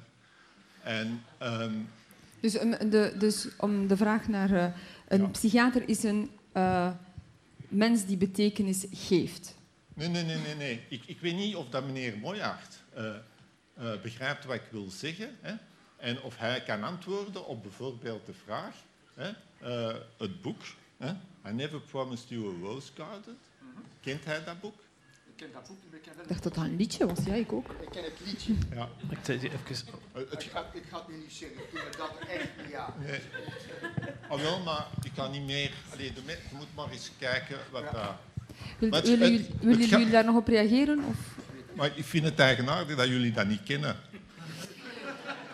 En ehm, Dus, um, de, dus om de vraag naar eh, een Ja. psychiater is een eh, mens die betekenis geeft. Nee, nee, nee, nee. nee. Ik, ik weet niet of dat meneer Moyaert eh, begrijpt wat ik wil zeggen. Hè? En of hij kan antwoorden op bijvoorbeeld de vraag, hè? het boek. Hè? I never promised you a rose garden. Kent hij dat boek? Ik ken dat boek ik ken, Ik dacht dat dat een liedje was. Ja, ik ook. ik ken het liedje. Ja. Ik zei even, Ik ga, ik ga het nu niet zingen, ik doe dat echt niet aan. nee. Ah, wel, maar ik kan niet meer... Allee, de je moet maar eens kijken wat dat... Wil- het- willen het- jullie, willen jullie daar nog op reageren? Of? Maar ik vind het eigenaardig dat jullie dat niet kennen.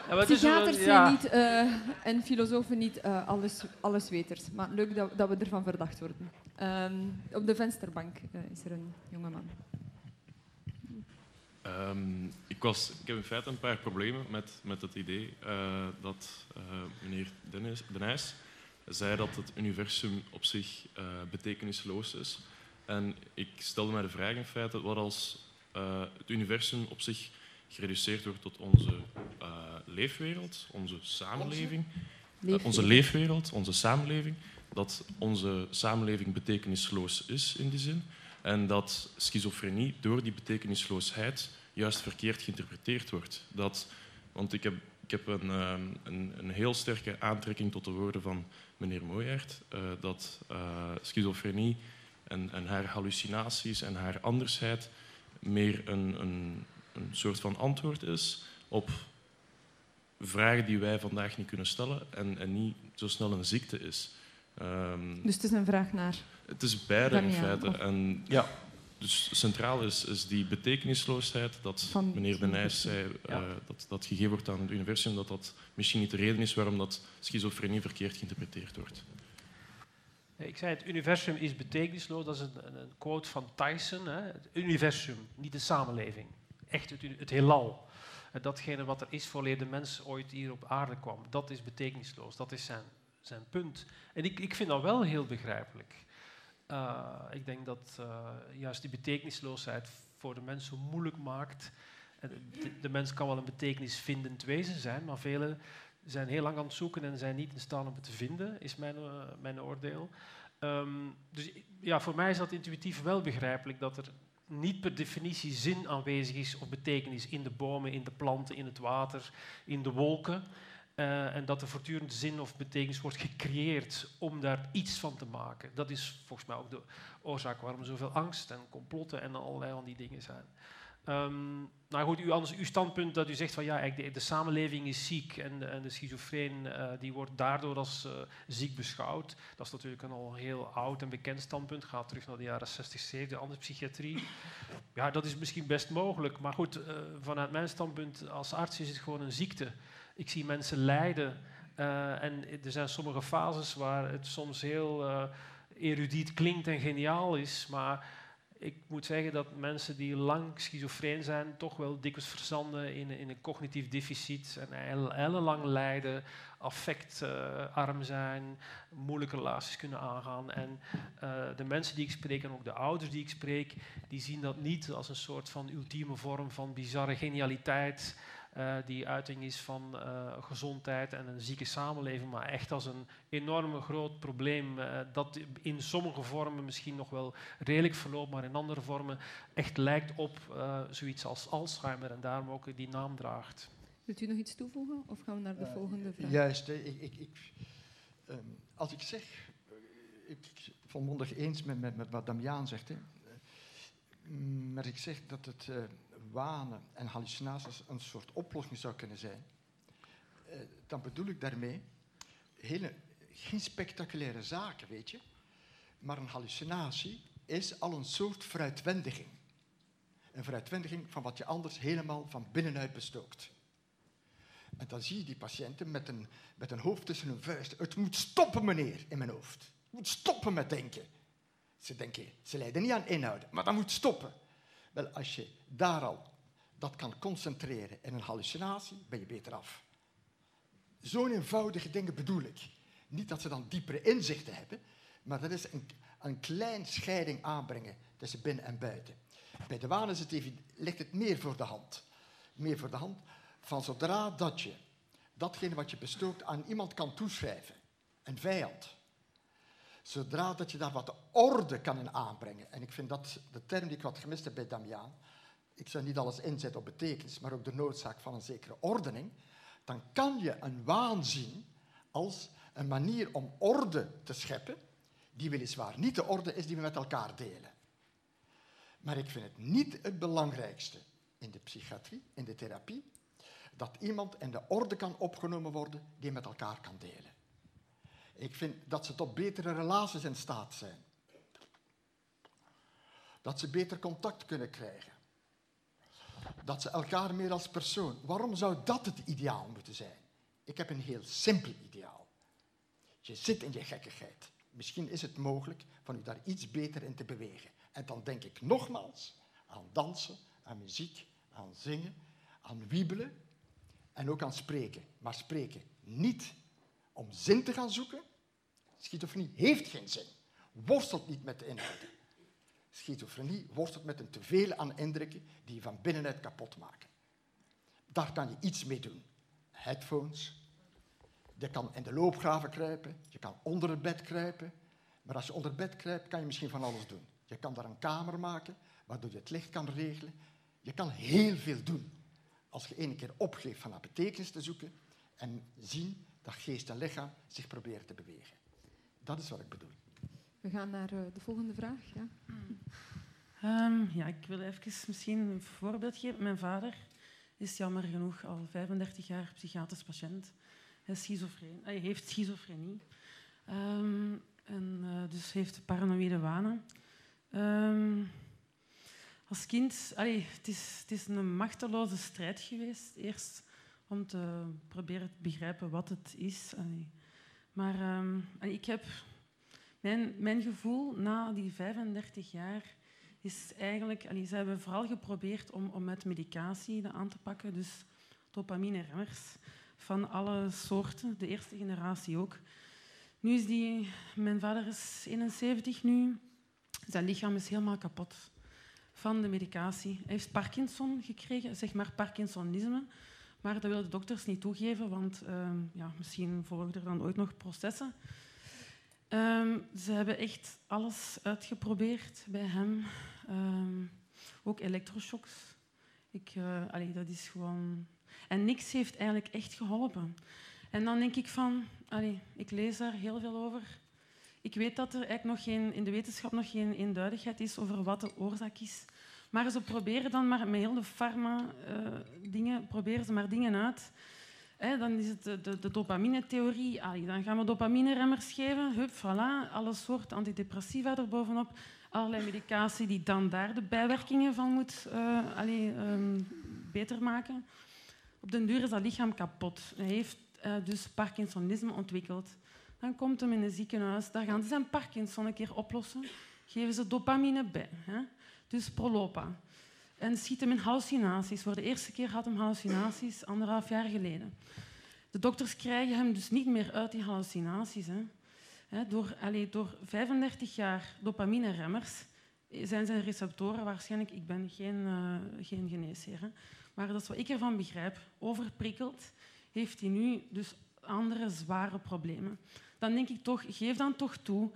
Ja, Psychiaters ja. zijn niet, eh, en filosofen niet eh, alles, allesweters. Maar leuk dat, dat we ervan verdacht worden. Ehm, op de vensterbank eh, is er een jongeman. Ehm, ik, was, ik heb in feite een paar problemen met, met het idee eh, dat eh, meneer Dennis, De Nijs zei dat het universum op zich eh, betekenisloos is. En ik stelde mij de vraag in feite, wat als eh, het universum op zich gereduceerd wordt tot onze eh, leefwereld, onze samenleving, eh, onze leefwereld, onze samenleving, dat onze samenleving betekenisloos is in die zin. En dat schizofrenie door die betekenisloosheid juist verkeerd geïnterpreteerd wordt. Dat, want ik heb, ik heb een, ehm, een, een heel sterke aantrekking tot de woorden van meneer Mooijaert, eh, dat eh, schizofrenie en, en haar hallucinaties en haar andersheid meer een, een, een soort van antwoord is op vragen die wij vandaag niet kunnen stellen en, en niet zo snel een ziekte is. Ehm, Dus het is een vraag naar. het is beide in feite. of- En ja, dus centraal is, is die betekenisloosheid dat Van meneer De het Nijs universum. zei, eh, dat, dat gegeven wordt aan het universum, dat dat misschien niet de reden is waarom dat schizofrenie verkeerd geïnterpreteerd wordt. Nee, Ik zei het universum is betekenisloos. Dat is een, een- een quote van Tyson. Hè. Het universum, niet de samenleving. Echt het, het heelal. En datgene wat er is voordat de mens ooit hier op aarde kwam, dat is betekenisloos. Dat is zijn, zijn punt. En ik, ik vind dat wel heel begrijpelijk. Uh, ik denk dat uh, juist die betekenisloosheid voor de mens zo moeilijk maakt. De, mens kan wel een betekenisvindend wezen zijn, maar velen zijn heel lang aan het zoeken en zijn niet in staat om het te vinden, is mijn, uh, mijn oordeel. Um, dus ja, voor mij is dat intuïtief wel begrijpelijk dat er niet per definitie zin aanwezig is of betekenis in de bomen, in de planten, in het water, in de wolken. Uh, en dat er voortdurend zin of betekenis wordt gecreëerd om daar iets van te maken. Dat is volgens mij ook de oorzaak waarom zoveel angst en complotten en allerlei van die dingen zijn. Um, nou goed, u, anders, uw standpunt dat u zegt van ja, de, de samenleving is ziek en de, en de schizofreen uh, die wordt daardoor als uh, ziek beschouwd. Dat is natuurlijk een al heel oud en bekend standpunt. Gaat terug naar de jaren 60, 70, andere psychiatrie. Ja, dat is misschien best mogelijk. Maar goed, uh, vanuit mijn standpunt als arts is het gewoon een ziekte. Ik zie mensen lijden. En er zijn sommige fases waar het soms heel erudiet klinkt en geniaal is. Maar ik moet zeggen dat mensen die lang schizofreen zijn, toch wel dikwijls verzanden in, in een cognitief deficit en ellenlang lijden, affectarm uh, zijn, moeilijke relaties kunnen aangaan. En uh, de mensen die ik spreek en ook de ouders die ik spreek, die zien dat niet als een soort van ultieme vorm van bizarre genialiteit. Uh, die uiting is van uh, gezondheid en een zieke samenleving, maar echt als een enorm groot probleem uh, dat in sommige vormen misschien nog wel redelijk verloopt, maar in andere vormen echt lijkt op zoiets als Alzheimer en daarom ook die naam draagt. Wilt u nog iets toevoegen of gaan we naar de volgende vraag? Juist, ik, ik, ik um, als ik zeg, ik volmondig eens met, met, met wat Damiaan zegt, hè, maar ik zeg dat het wanen en hallucinaties een soort oplossing zou kunnen zijn, eh, dan bedoel ik daarmee hele, geen spectaculaire zaken, weet je. Maar een hallucinatie is al een soort fruitwendiging. Een fruitwendiging van wat je anders helemaal van binnenuit bestookt. En dan zie je die patiënten met een, met een hoofd tussen hun vuisten. Het moet stoppen, meneer, in mijn hoofd. Het moet stoppen met denken. Ze denken, ze lijden niet aan inhouden, maar dat moet stoppen. Wel, als je daar al dat kan concentreren in een hallucinatie, ben je beter af. Zo'n eenvoudige dingen bedoel ik. Niet dat ze dan diepere inzichten hebben, maar dat is een, een klein scheiding aanbrengen tussen binnen en buiten. Bij de waan het even, ligt het meer voor de hand. Meer voor de hand van zodra dat je datgene wat je bestookt aan iemand kan toeschrijven, een vijand, zodra dat je daar wat orde kan in aanbrengen. En ik vind dat de term die ik wat gemist heb bij Damiaan. Ik zou niet alles inzetten op betekenis, maar ook de noodzaak van een zekere ordening. Dan kan je een waan zien als een manier om orde te scheppen, die weliswaar niet de orde is die we met elkaar delen. Maar ik vind het niet het belangrijkste in de psychiatrie, in de therapie, dat iemand in de orde kan opgenomen worden die met elkaar kan delen. Ik vind dat ze tot betere relaties in staat zijn. Dat ze beter contact kunnen krijgen. Dat ze elkaar meer als persoon. Waarom zou dat het ideaal moeten zijn? Ik heb een heel simpel ideaal. Je zit in je gekkigheid. Misschien is het mogelijk van u daar iets beter in te bewegen. En dan denk ik nogmaals aan dansen, aan muziek, aan zingen, aan wiebelen en ook aan spreken. Maar spreken niet om zin te gaan zoeken. Schizofrenie heeft geen zin. Worstelt niet met de inhouden. Schizofrenie worstelt met een teveel aan indrukken die je van binnenuit kapot maken. Daar kan je iets mee doen. Headphones. Je kan in de loopgraven kruipen. Je kan onder het bed kruipen. Maar als je onder het bed kruipt, kan je misschien van alles doen. Je kan daar een kamer maken, waardoor je het licht kan regelen. Je kan heel veel doen. Als je ene keer opgeeft van naar betekenis te zoeken en zien dat geest en lichaam zich proberen te bewegen. Dat is wat ik bedoel. We gaan naar uh, de volgende vraag. Ja. Um, ja, ik wil even misschien een voorbeeld geven. Mijn vader is jammer genoeg al 35 jaar psychiatrisch patiënt. Hij, is schizofreen, hij heeft schizofrenie. Um, en uh, dus heeft paranoïde wanen. Um, als kind, allee, het, is, het is een machteloze strijd geweest. Eerst om te proberen te begrijpen wat het is. Maar um, ik heb mijn, mijn gevoel na die 35 jaar is eigenlijk... Ze hebben vooral geprobeerd om, om met medicatie aan te pakken. Dus dopamine-remmers van alle soorten. De eerste generatie ook. Nu is die... Mijn vader is 71 nu. Zijn lichaam is helemaal kapot van de medicatie. Hij heeft Parkinson gekregen, zeg maar Parkinsonisme. Maar dat willen de dokters niet toegeven, want uh, ja, misschien volgen er dan ooit nog processen. Um, ze hebben echt alles uitgeprobeerd bij hem. Um, ook elektroshocks. Ik, uh, allee, dat is gewoon... En niks heeft eigenlijk echt geholpen. En dan denk ik van... Allee, ik lees daar heel veel over. Ik weet dat er eigenlijk nog geen, in de wetenschap nog geen eenduidigheid is over wat de oorzaak is. Maar ze proberen dan maar met heel de pharma-dingen, uh, proberen ze maar dingen uit. dan is het de, de, dopamine-theorie. Dan gaan we dopamine-remmers geven. Hup, voilà. Alle soorten antidepressiva erbovenop. Allerlei medicatie die dan daar de bijwerkingen van moet uh, beter maken. Op den duur is dat lichaam kapot. Hij heeft uh, dus Parkinsonisme ontwikkeld. Dan komt hem in een ziekenhuis. Daar gaan ze zijn Parkinson een keer oplossen. Geven ze dopamine bij. Hè. Dus prolopa. En schiet hem in hallucinaties. Voor de eerste keer had hem hallucinaties, anderhalf jaar geleden. De dokters krijgen hem dus niet meer uit die hallucinaties. Hè. door, allez, door 35 jaar dopamine-remmers zijn zijn receptoren waarschijnlijk... Ik ben geen, uh, geen geneesheer, hè, maar dat is wat ik ervan begrijp. Overprikkeld heeft hij nu dus andere zware problemen. Dan denk ik toch, geef dan toch toe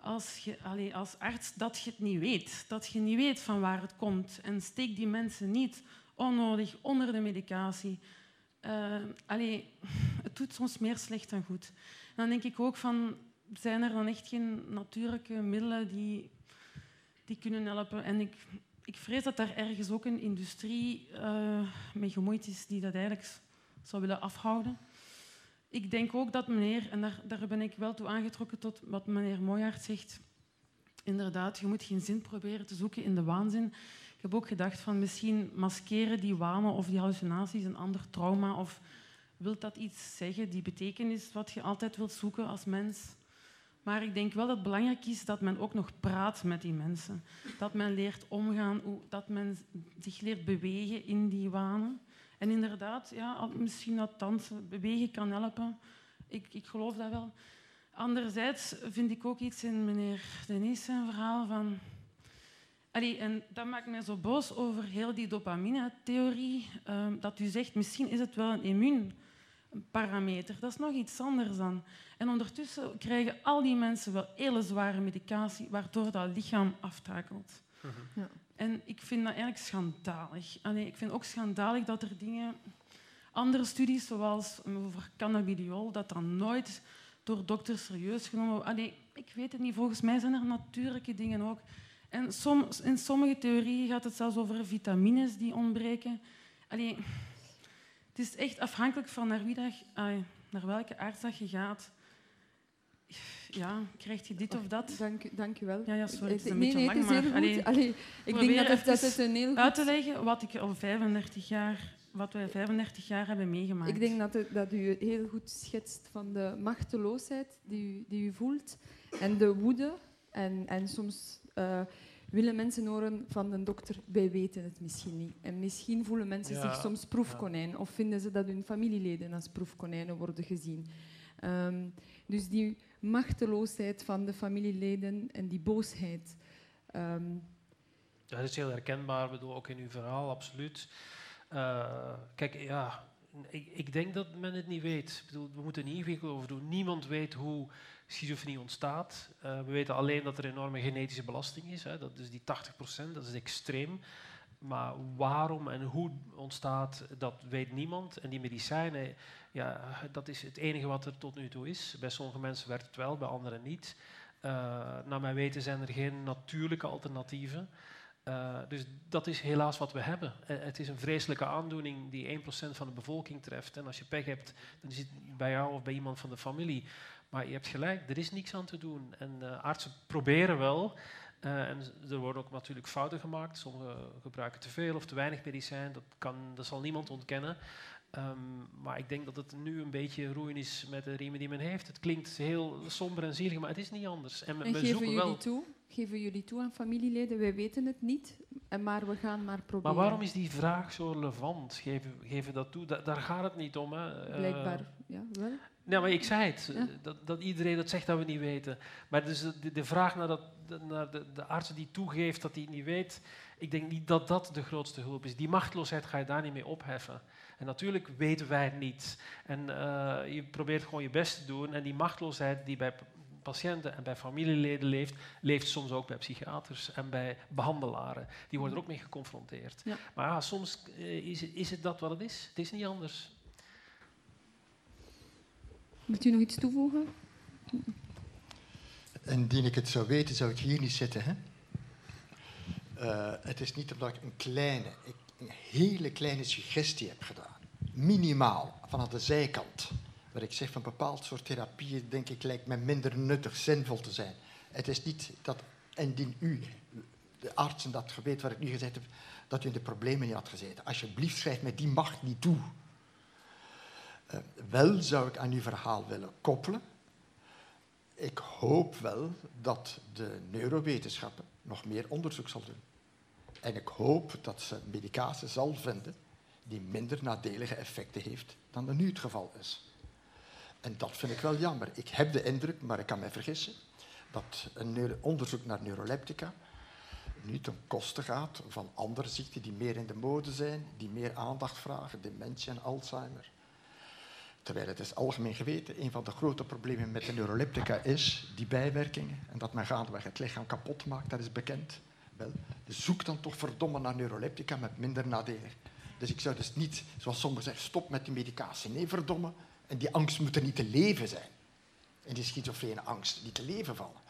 als, je, allez, als arts dat je het niet weet. Dat je niet weet van waar het komt. En steek die mensen niet onnodig onder de medicatie. Uh, <laughs> het doet soms meer slecht dan goed. dan denk ik ook van, zijn er dan echt geen natuurlijke middelen die, die kunnen helpen? En ik, ik vrees dat daar ergens ook een industrie uh, mee gemoeid is die dat eigenlijk zou willen afhouden. Ik denk ook dat meneer, en daar, daar ben ik wel toe aangetrokken tot wat meneer Mooijaert zegt, inderdaad, je moet geen zin proberen te zoeken in de waanzin. Ik heb ook gedacht van misschien maskeren die wanen of die hallucinaties een ander trauma of wil dat iets zeggen, die betekenis wat je altijd wilt zoeken als mens. Maar ik denk wel dat het belangrijk is dat men ook nog praat met die mensen. Dat men leert omgaan, dat men zich leert bewegen in die wanen. En inderdaad, ja, misschien dat dansen, bewegen kan helpen. Ik, ik geloof dat wel. Anderzijds vind ik ook iets in meneer Denis zijn verhaal van... Allee, en dat maakt mij zo boos over heel die dopamine-theorie. Uh, dat u zegt, misschien is het wel een immuunparameter. Dat is nog iets anders dan. En ondertussen krijgen al die mensen wel hele zware medicatie, waardoor dat lichaam aftakelt. Ja. En ik vind dat eigenlijk schandalig. Allee, ik vind ook schandalig dat er dingen... Andere studies, zoals over cannabidiol, dat dan nooit door dokters serieus genomen Allee, ik weet het niet. Volgens mij zijn er natuurlijke dingen ook. En soms, in sommige theorieën gaat het zelfs over vitamines die ontbreken. Allee, het is echt afhankelijk van naar, wie dat, naar welke arts dat je gaat ja, krijg je dit of dat? Dank, dank u wel. Ja, ja sorry, het is een nee, beetje nee, lang, maar... Allee, allee, ik denk dat het, dat het een heel goed... uit te leggen wat ik al 35 jaar wat wij 35 jaar hebben meegemaakt. Ik denk dat, het, dat u heel goed schetst van de machteloosheid die u, die u voelt en de woede. En, en soms uh, willen mensen horen van de dokter, wij weten het misschien niet. En misschien voelen mensen ja, zich soms proefkonijn ja. of vinden ze dat hun familieleden als proefkonijnen worden gezien. Um, dus die machteloosheid van de familieleden en die boosheid. Um, dat is heel herkenbaar, bedoel, ook in uw verhaal, absoluut. Uh, kijk, ja, ik, ik, denk dat men het niet weet. Ik bedoel, we moeten niet ingewikkeld over doen. Niemand weet hoe schizofrenie ontstaat. Uh, we weten alleen dat er enorme genetische belasting is. Hè. Dat is die 80%, dat is extreem. Maar waarom en hoe ontstaat, dat weet niemand. En die medicijnen, ja, dat is het enige wat er tot nu toe is. Bij sommige mensen werkt het wel, bij anderen niet. Uh, naar mijn weten zijn er geen natuurlijke alternatieven. Uh, dus dat is helaas wat we hebben. Uh, het is een vreselijke aandoening die 1% van de bevolking treft. En als je pech hebt, dan is het bij jou of bij iemand van de familie. Maar je hebt gelijk, er is niks aan te doen. En artsen proberen wel. En er worden ook natuurlijk fouten gemaakt. Sommigen gebruiken te veel of te weinig medicijn. Dat, kan, dat zal niemand ontkennen. Um, maar ik denk dat het nu een beetje roeien is met de riemen die men heeft. Het klinkt heel somber en zielig, maar het is niet anders. En, en geven jullie wel... toe? Geven jullie toe aan familieleden? Wij weten het niet, maar we gaan maar proberen. Maar waarom is die vraag zo relevant? Geven, geven dat toe? Da daar gaat het niet om. Hè. Uh, Blijkbaar, ja, wel. Nee, maar ik zei het, dat, dat, iedereen dat zegt dat we niet weten. Maar dus de, de vraag naar, dat, naar de, de arts die toegeeft dat hij het niet weet, ik denk niet dat dat de grootste hulp is. Die machteloosheid ga je daar niet mee opheffen. En natuurlijk weten wij het niet. En uh, je probeert gewoon je best te doen. En die machteloosheid die bij patiënten en bij familieleden leeft, leeft soms ook bij psychiaters en bij behandelaren. Die worden er ook mee geconfronteerd. Ja. Maar ja, soms uh, is, is het dat wat het is. Het is niet anders. Wilt u nog iets toevoegen? Indien ik het zou weten, zou ik hier niet zitten. Hè? Uh, het is niet omdat ik een kleine, een hele kleine suggestie heb gedaan. Minimaal, vanaf de zijkant. Waar ik zeg van bepaald soort therapieën, denk ik, lijkt me minder nuttig, zinvol te zijn. Het is niet dat, indien u, de artsen, dat geweten wat ik nu gezegd heb, dat u in de problemen niet had gezeten. Alsjeblieft, schrijf mij die macht niet toe. Uh, wel zou ik aan uw verhaal willen koppelen. Ik hoop wel dat de neurowetenschappen nog meer onderzoek zal doen. En ik hoop dat ze medicatie zal vinden die minder nadelige effecten heeft dan er nu het geval is. En dat vind ik wel jammer. Ik heb de indruk, maar ik kan mij vergissen, dat een onderzoek naar neuroleptica nu ten koste gaat van andere ziekten die meer in de mode zijn, die meer aandacht vragen, dementie en Alzheimer. Terwijl het is algemeen geweten, een van de grote problemen met de neuroleptica is die bijwerkingen en dat men gaandeweg het lichaam kapot maakt, dat is bekend. Wel, zoek dan toch verdomme naar neuroleptica met minder nadelen. Dus ik zou dus niet, zoals sommigen zeggen, stop met die medicatie. Nee, verdomme. En die angst moet er niet te leven zijn. En die schizofrene angst niet te leven vallen.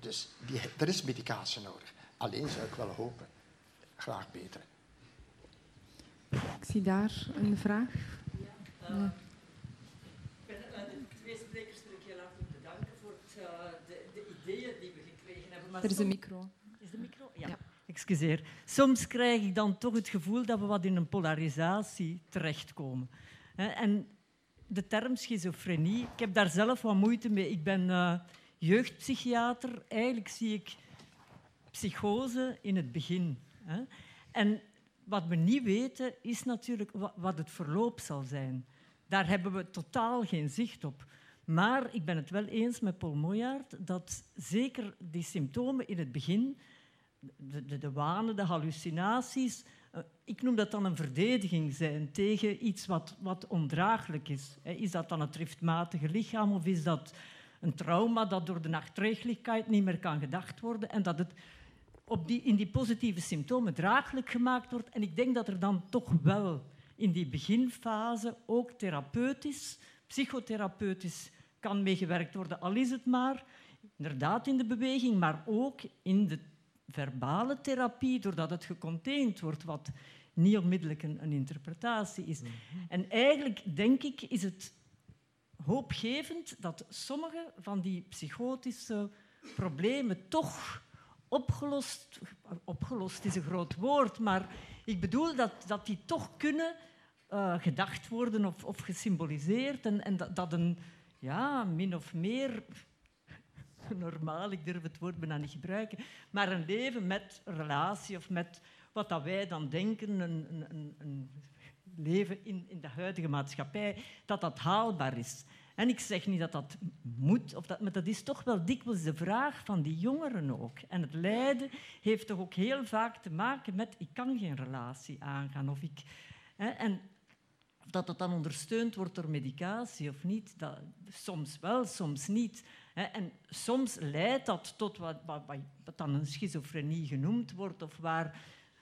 Dus die, er is medicatie nodig. Alleen zou ik wel hopen, graag beter. Ik zie daar een vraag. Ja, uh, Ik ben de twee sprekers ik heel hartelijk bedanken voor het, uh, de, de, ideeën die we gekregen hebben. Maar er is een micro? Soms krijg ik dan toch het gevoel dat we wat in een polarisatie terechtkomen. En de term schizofrenie, ik heb daar zelf wat moeite mee. Ik ben uh, jeugdpsychiater. Eigenlijk zie ik psychose in het begin. Hè. En wat we niet weten, is natuurlijk wat het verloop zal zijn. Daar hebben we totaal geen zicht op. Maar ik ben het wel eens met Paul Moyaert dat zeker die symptomen in het begin, de, de, de wanen, de hallucinaties, uh, ik noem dat dan een verdediging zijn tegen iets wat, wat ondraaglijk is. Is dat dan het driftmatige lichaam of is dat een trauma dat door de nachtregelijkheid niet meer kan gedacht worden en dat het op die, in die positieve symptomen draaglijk gemaakt wordt. En ik denk dat er dan toch wel in die beginfase ook therapeutisch, psychotherapeutisch kan meegewerkt worden, al is het maar inderdaad in de beweging, maar ook in de verbale therapie, doordat het gecontained wordt, wat niet onmiddellijk een, een interpretatie is. Mhm. En eigenlijk denk ik is het hoopgevend dat sommige van die psychotische problemen toch opgelost, opgelost is een groot woord, maar ik bedoel dat, dat die toch kunnen uh, gedacht worden of, of gesymboliseerd en, en dat, dat, een ja, min of meer <laughs> normaal, ik durf het woord bijna niet gebruiken, maar een leven met relatie of met wat dat wij dan denken, een, een, een leven in, in de huidige maatschappij, dat dat haalbaar is. En ik zeg niet dat dat moet, of dat, maar dat is toch wel dikwijls de vraag van die jongeren ook. En het lijden heeft toch ook heel vaak te maken met ik kan geen relatie aangaan. Of ik, hè, en dat het dan ondersteund wordt door medicatie of niet, dat, soms wel, soms niet. En soms leidt dat tot wat, wat, wat dan een schizofrenie genoemd wordt, of waar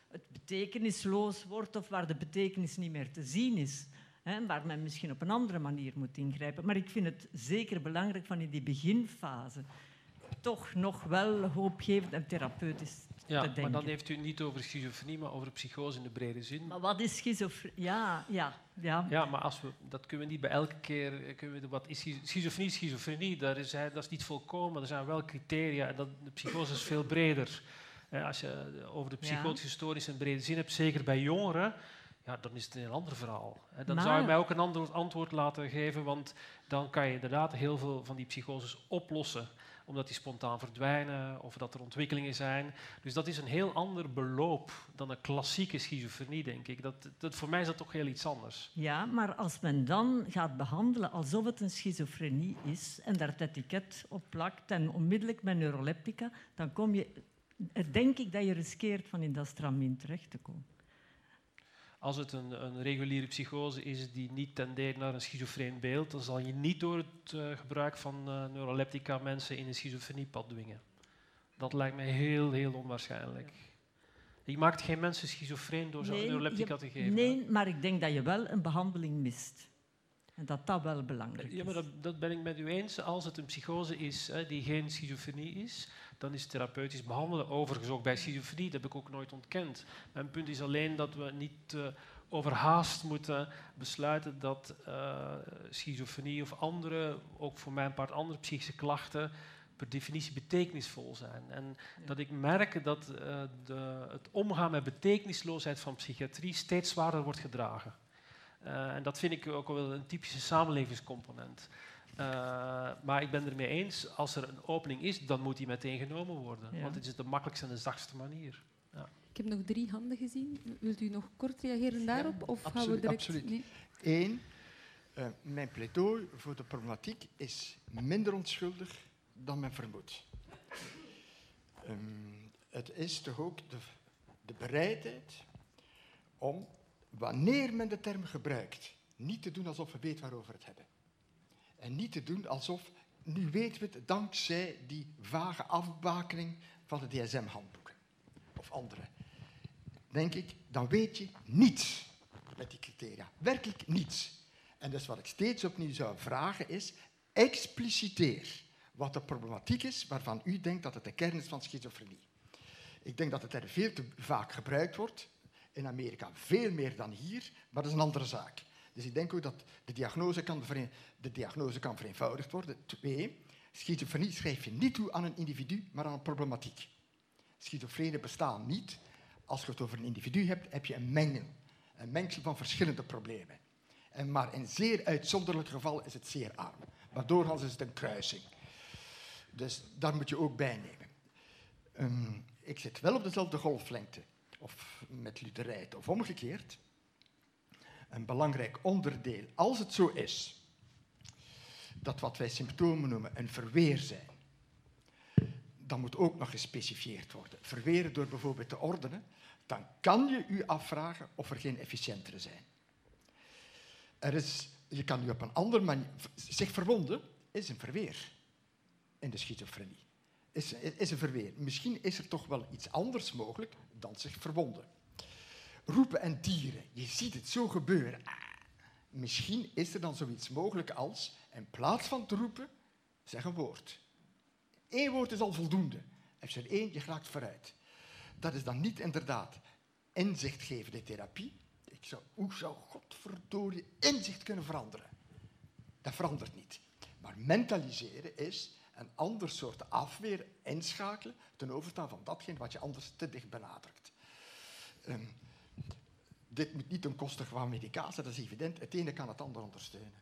het betekenisloos wordt, of waar de betekenis niet meer te zien is waar men misschien op een andere manier moet ingrijpen. Maar ik vind het zeker belangrijk van in die beginfase toch nog wel hoopgevend en therapeutisch ja, te denken. maar dan heeft u het niet over schizofrenie, maar over psychose in de brede zin. Maar wat is schizofrenie? Ja, ja, ja. Ja, maar als we, dat kunnen we niet bij elke keer... Kunnen we, wat is schizofrenie? Schizofrenie, dat is, dat is niet volkomen. Er zijn wel criteria en dat, de psychose is veel breder. Als je over de psychotische historische in brede zin hebt, zeker bij jongeren ja, dan is het een heel ander verhaal. Dan zou je mij ook een ander antwoord laten geven, want dan kan je inderdaad heel veel van die psychoses oplossen, omdat die spontaan verdwijnen of dat er ontwikkelingen zijn. Dus dat is een heel ander beloop dan een klassieke schizofrenie, denk ik. Dat, dat, voor mij is dat toch heel iets anders. Ja, maar als men dan gaat behandelen alsof het een schizofrenie is en daar het etiket op plakt en onmiddellijk met neuroleptica, dan kom je, denk ik dat je riskeert van in dat stramien terecht te komen. Als het een, een, reguliere psychose is die niet tendeert naar een schizofreen beeld, dan zal je niet door het uh, gebruik van uh, neuroleptica mensen in een schizofreniepad dwingen. Dat lijkt mij heel, heel onwaarschijnlijk. Je maakt geen mensen schizofreen door ze nee, neuroleptica te geven. Nee, maar ik denk dat je wel een behandeling mist. En dat dat wel belangrijk is. Ja, maar dat, dat ben ik met u eens. Als het een psychose is hè, die geen schizofrenie is, dan is therapeutisch behandelen. Overigens ook bij schizofrenie, dat heb ik ook nooit ontkend. Mijn punt is alleen dat we niet uh, overhaast moeten besluiten dat uh, schizofrenie of andere, ook voor mijn part andere psychische klachten, per definitie betekenisvol zijn. En dat ik merk dat uh, de, het omgaan met betekenisloosheid van psychiatrie steeds zwaarder wordt gedragen. en dat vind ik ook wel een typische samenlevingscomponent. Uh, maar ik ben er mee eens, als er een opening is, dan moet die meteen genomen worden. Want het is de makkelijkste en de zachtste manier. Ja. Ik heb nog drie handen gezien. Wilt u nog kort reageren daarop? of absoluut, gaan we direct... Absoluut. Nee? Eén, uh, mijn pleidooi voor de problematiek is minder onschuldig dan men vermoedt. Um, het is toch ook de, de bereidheid om, wanneer men de term gebruikt, niet te doen alsof we weten waarover we het hebben. En niet te doen alsof, nu weten we het dankzij die vage afbakening van de DSM-handboeken of andere. Denk ik, dan weet je niets met die criteria. Werkelijk niets. En dus wat ik steeds opnieuw zou vragen is, expliciteer wat de problematiek is waarvan u denkt dat het de kern is van schizofrenie. Ik denk dat het er veel te vaak gebruikt wordt. In Amerika veel meer dan hier, maar dat is een andere zaak. Dus ik denk ook dat de diagnose kan, de diagnose kan vereenvoudigd worden. Twee, schizofrenie schrijf je niet toe aan een individu, maar aan een problematiek. Schizofrenen bestaan niet. Als je het over een individu hebt, heb je een mengel. Een mengsel van verschillende problemen. En maar in zeer uitzonderlijk geval is het zeer arm. Maar doorgaans is het een kruising. Dus daar moet je ook bij nemen. Um, ik zit wel op dezelfde golflengte, of met luterheid, of omgekeerd. Een belangrijk onderdeel, als het zo is, dat wat wij symptomen noemen een verweer zijn, dan moet ook nog gespecifieerd worden. Verweren door bijvoorbeeld te ordenen, dan kan je u afvragen of er geen efficiëntere zijn. Er is, je kan u op een andere manier... Zich verwonden is een verweer in de schizofrenie. Is, is een verweer. Misschien is er toch wel iets anders mogelijk dan zich verwonden. Roepen en dieren. Je ziet het zo gebeuren. Ah, misschien is er dan zoiets mogelijk als, in plaats van te roepen, zeg een woord. Eén woord is al voldoende. Als je er één, je raakt vooruit. Dat is dan niet inderdaad inzichtgevende therapie. Ik zou, hoe zou inzicht kunnen veranderen? Dat verandert niet. Maar mentaliseren is een ander soort afweer inschakelen ten overstaan van datgene wat je anders te dicht benadrukt. Um, dit moet niet ten koste van medicatie, dat is evident. Het ene kan het ander ondersteunen.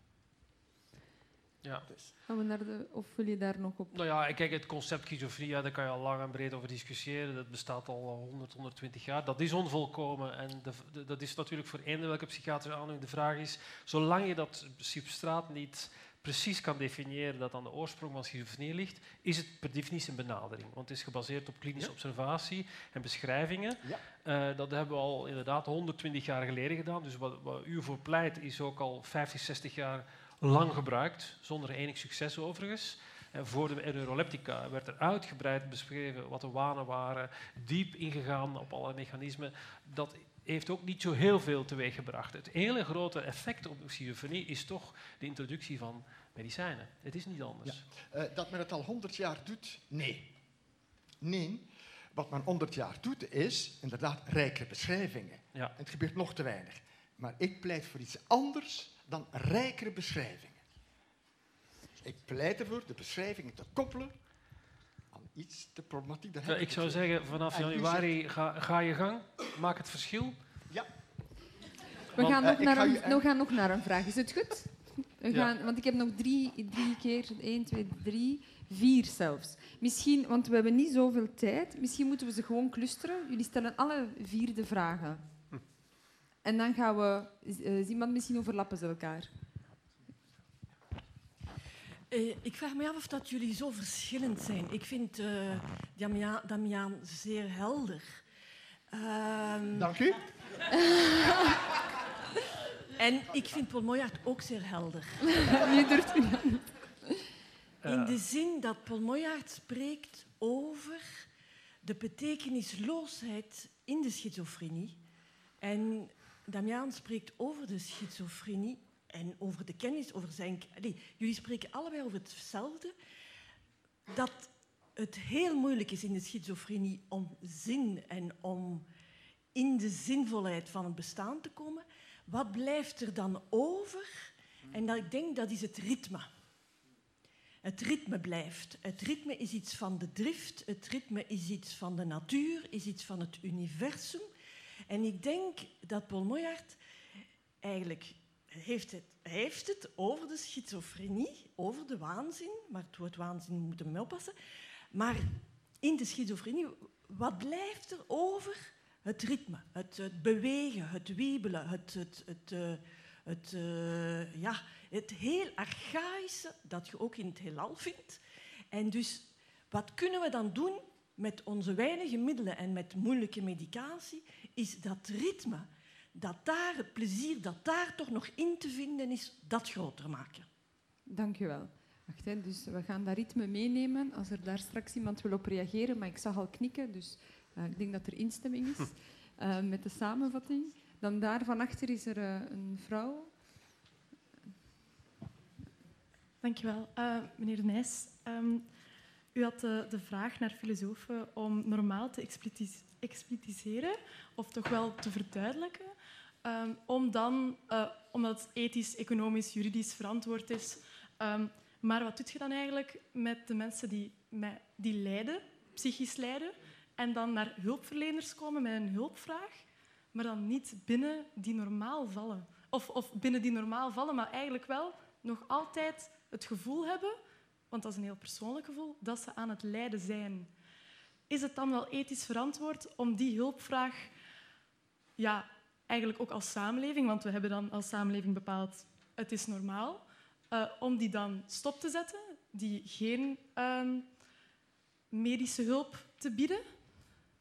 Ja. Dus. Gaan we naar de, of wil je daar nog op? Nou ja, kijk, het concept schizofrenia, daar kan je al lang en breed over discussiëren. Dat bestaat al 100, 120 jaar. Dat is onvolkomen en de, dat is natuurlijk voor eender welke psychiatrische aandoening. De vraag is, zolang je dat substraat niet precies kan definiëren dat aan de oorsprong van schizofrenie ligt, is het per definitie een benadering. Want het is gebaseerd op klinische observatie en beschrijvingen. Ja. Uh, dat hebben we al inderdaad 120 jaar geleden gedaan. Dus wat, wat u voor pleit is ook al 50, 60 jaar lang gebruikt, zonder enig succes overigens. En voor de neuroleptica werd er uitgebreid beschreven wat de wanen waren, diep ingegaan op alle mechanismen. Dat heeft ook niet zo heel veel teweeggebracht. Het hele grote effect op schizofrenie is toch de introductie van medicijnen. Het is niet anders. Ja. Uh, dat men het al 100 jaar doet? Nee. Nee. Wat men 100 jaar doet is inderdaad rijke beschrijvingen. Ja. Het gebeurt nog te weinig. Maar ik pleit voor iets anders dan rijkere beschrijvingen. Ik pleit ervoor de beschrijvingen te koppelen iets, de problematiek. Ja, ik zou zeggen, vanaf januari ga, ga, je gang, maak het verschil. Ja. We, gaan, nog uh, naar een, gaan nog naar een vraag, is het goed? We gaan, Want ik heb nog drie, drie keer, één, twee, drie, vier zelfs. Misschien, want we hebben niet zoveel tijd, misschien moeten we ze gewoon clusteren. Jullie stellen alle vier de vragen. En dan gaan we... Uh, iemand misschien overlappen ze elkaar. Uh, ik vraag me af of dat jullie zo verschillend zijn. Ik vind uh, Damian, Damian zeer helder. Uh, Dank u. <laughs> en ik vind Paul Moyart ook zeer helder. <laughs> Durft u In de zin dat Paul Moyart spreekt over de betekenisloosheid in de schizofrenie. En Damian spreekt over de schizofrenie en over de kennis, over zijn... Allee, jullie spreken allebei over hetzelfde. Dat het heel moeilijk is in de schizofrenie om zin en om in de zinvolheid van het bestaan te komen. Wat blijft er dan over? En dat, ik denk dat is het ritme. Het ritme blijft. Het ritme is iets van de drift, het ritme is iets van de natuur, is iets van het universum. En ik denk dat Paul Moyart eigenlijk heeft het, heeft het over de schizofrenie, over de waanzin, maar het woord waanzin moeten we mee oppassen. Maar in de schizofrenie, wat blijft er over? Het ritme, het, bewegen, het wiebelen, het, het, het, uh, het, uh, ja, het heel archaïsche dat je ook in het heelal vindt. En dus, wat kunnen we dan doen met onze weinige middelen en met moeilijke medicatie, is dat ritme, dat daar, het plezier dat daar toch nog in te vinden is, dat groter maken. Dank u wel. Wacht, hè, dus we gaan dat ritme meenemen als er daar straks iemand wil op reageren, maar ik zag al knikken, dus uh, ik denk dat er instemming is uh, <laughs> met de samenvatting. Dan daar van achter is er uh, een vrouw. Dankjewel. Uh, meneer Nijs, um, u had de, de, vraag naar filosofen om normaal te explitis explitiseren, of toch wel te verduidelijken, um, om dan, uh, omdat het ethisch, economisch, juridisch verantwoord is. Um, maar wat doet je dan eigenlijk met de mensen die, die lijden, psychisch lijden, en dan naar hulpverleners komen met een hulpvraag, maar dan niet binnen die normaal vallen? Of, of binnen die normaal vallen, maar eigenlijk wel nog altijd het gevoel hebben, want dat is een heel persoonlijk gevoel, dat ze aan het lijden zijn. Is het dan wel ethisch verantwoord om die hulpvraag, ja, eigenlijk ook als samenleving, want we hebben dan als samenleving bepaald, het is normaal, uh, om die dan stop te zetten, die geen uh, medische hulp te bieden?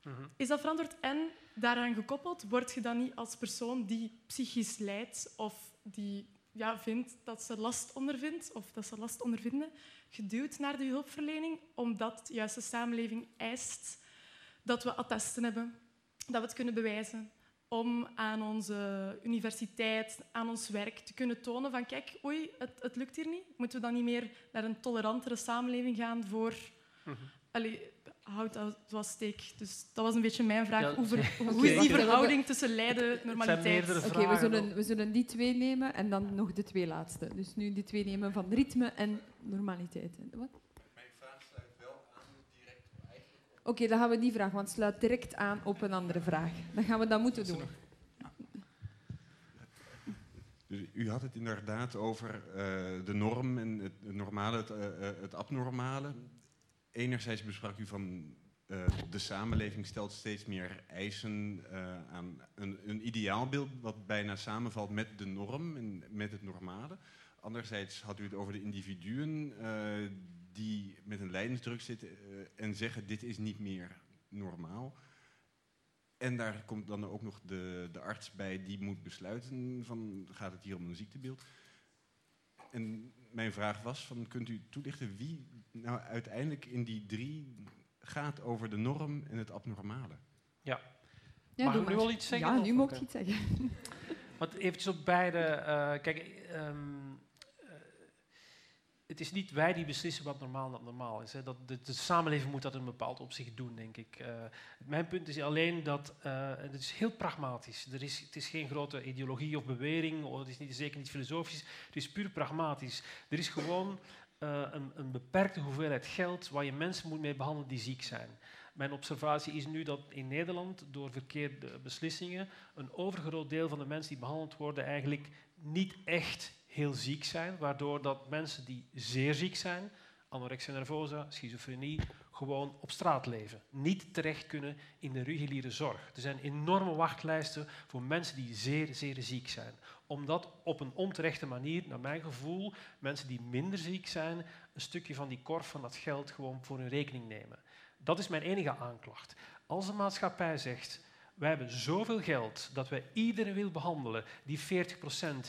Mm -hmm. Is dat verantwoord? En daaraan gekoppeld, word je dan niet als persoon die psychisch lijdt of die ja, vindt dat ze last ondervindt of dat ze last ondervinden, geduwd naar de hulpverlening, omdat juist de samenleving eist dat we attesten hebben, dat we het kunnen bewijzen, om aan onze universiteit, aan ons werk te kunnen tonen van kijk, oei, het, het lukt hier niet. Moeten we dan niet meer naar een tolerantere samenleving gaan voor... Mm -hmm. Allee, houdt was steek. Dus dat was een beetje mijn vraag. Ja, over, okay. Hoe <laughs> is die verhouding tussen lijden en normaliteit? Oké, okay, we, zullen, we zullen die twee nemen en dan nog de twee laatste. Dus nu die twee nemen van ritme en normaliteit. Wat? Mijn vraag sluit wel aan direct Oké, okay, dan gaan we die vraag, want het sluit direct aan op een andere vraag. Dan gaan we dat moeten doen. Dus u had het inderdaad over uh, de norm en het, het normale, het, uh, het abnormale enerzijds besprak u van uh, de samenleving stelt steeds meer eisen uh, aan een, een, ideaalbeeld wat bijna samenvalt met de norm en met het normale. Anderzijds had u het over de individuen uh, die met een leidensdruk zitten en zeggen dit is niet meer normaal. En daar komt dan ook nog de, de arts bij die moet besluiten van gaat het hier om een ziektebeeld. En mijn vraag was van kunt u toelichten wie nou uiteindelijk in die drie gaat over de norm en het abnormale. Ja. ja Mag ik nu wel iets zeggen? Ja, nu mag ik iets zeggen. Want eventjes op beide... Uh, kijk, um, uh, het is niet wij die beslissen wat normaal en abnormaal is. Hè. Dat, de, de, samenleving moet dat in een bepaald opzicht doen, denk ik. Uh, mijn punt is alleen dat... het is heel pragmatisch. Er is, het is geen grote ideologie of bewering, of het is niet, zeker niet filosofisch. Het is puur pragmatisch. Er is gewoon uh, een, een, beperkte hoeveelheid geld waar je mensen moet mee behandelen die ziek zijn. Mijn observatie is nu dat in Nederland door verkeerde beslissingen een overgroot deel van de mensen die behandeld worden eigenlijk niet echt heel ziek zijn, waardoor dat mensen die zeer ziek zijn, anorexia nervosa, schizofrenie, gewoon op straat leven. Niet terecht kunnen in de reguliere zorg. Er zijn enorme wachtlijsten voor mensen die zeer, zeer ziek zijn. Omdat op een onterechte manier, naar mijn gevoel, mensen die minder ziek zijn, een stukje van die korf van dat geld gewoon voor hun rekening nemen. Dat is mijn enige aanklacht. Als een maatschappij zegt, wij hebben zoveel geld dat wij iedereen wil behandelen, die 40%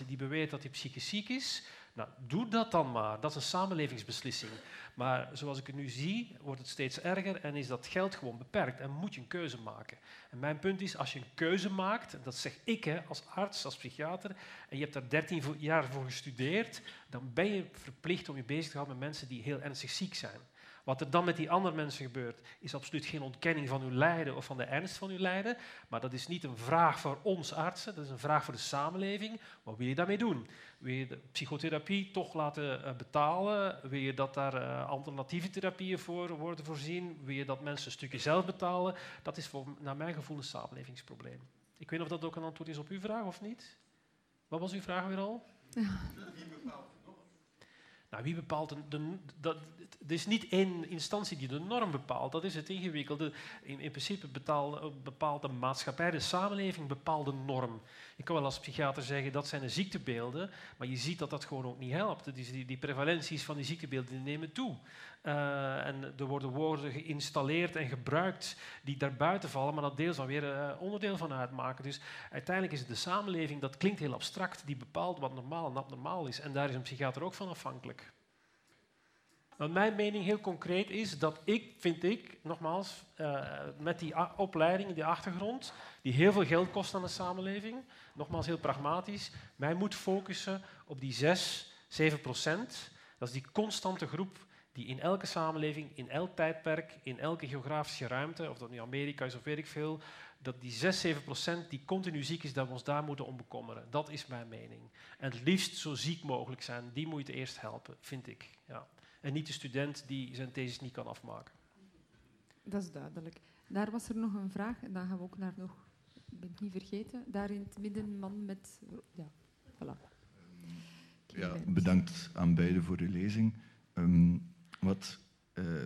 die beweert dat hij psychisch ziek is, nou, doe dat dan maar. Dat is een samenlevingsbeslissing. Maar zoals ik het nu zie, wordt het steeds erger en is dat geld gewoon beperkt en moet je een keuze maken. En mijn punt is, als je een keuze maakt, en dat zeg ik hè, als arts, als psychiater, en je hebt daar 13 jaar voor gestudeerd, dan ben je verplicht om je bezig te houden met mensen die heel ernstig ziek zijn. Wat er dan met die andere mensen gebeurt, is absoluut geen ontkenning van uw lijden of van de ernst van uw lijden. Maar dat is niet een vraag voor ons artsen, dat is een vraag voor de samenleving. Wat wil je daarmee doen? Wil je de psychotherapie toch laten eh, betalen? Wil je dat daar uh, alternatieve therapieën voor worden voorzien? Wil je dat mensen een stukje zelf betalen? Dat is voor, naar mijn gevoel een samenlevingsprobleem. Ik weet niet of dat ook een antwoord is op uw vraag of niet. Wat was uw vraag weer al? Ja. Nou, wie bepaalt de, dat, het is niet één instantie die de norm bepaalt. Dat is het ingewikkelde. In, in principe bepaalt de maatschappij, de samenleving bepaalt de norm. Ik kan wel als psychiater zeggen dat zijn de ziektebeelden, maar je ziet dat dat gewoon ook niet helpt. Die, die prevalenties van die ziektebeelden nemen toe. Uh, en er worden woorden geïnstalleerd en gebruikt die daarbuiten vallen, maar dat deels dan weer uh, onderdeel van uitmaken. Dus uiteindelijk is het de samenleving, dat klinkt heel abstract, die bepaalt wat normaal en abnormaal is. En daar is een psychiater ook van afhankelijk. Maar mijn mening heel concreet is dat ik, vind ik, nogmaals, uh, met die opleiding, die achtergrond, die heel veel geld kost aan de samenleving, nogmaals heel pragmatisch, mij moet focussen op die 6, 7 procent. Dat is die constante groep die in elke samenleving, in elk tijdperk, in elke geografische ruimte, of dat nu Amerika is of weet ik veel, dat die 6, 7 procent die continu ziek is, dat we ons daar moeten om bekommeren. Dat is mijn mening. En het liefst zo ziek mogelijk zijn, die moet je eerst helpen, vind ik. Ja. En niet de student die zijn thesis niet kan afmaken. Dat is duidelijk. Daar was er nog een vraag, en dan gaan we ook naar nog, ik ben het niet vergeten, daar in het midden man met, ja, voilà. Ja, bedankt aan beiden voor de lezing. Um, wat, uh,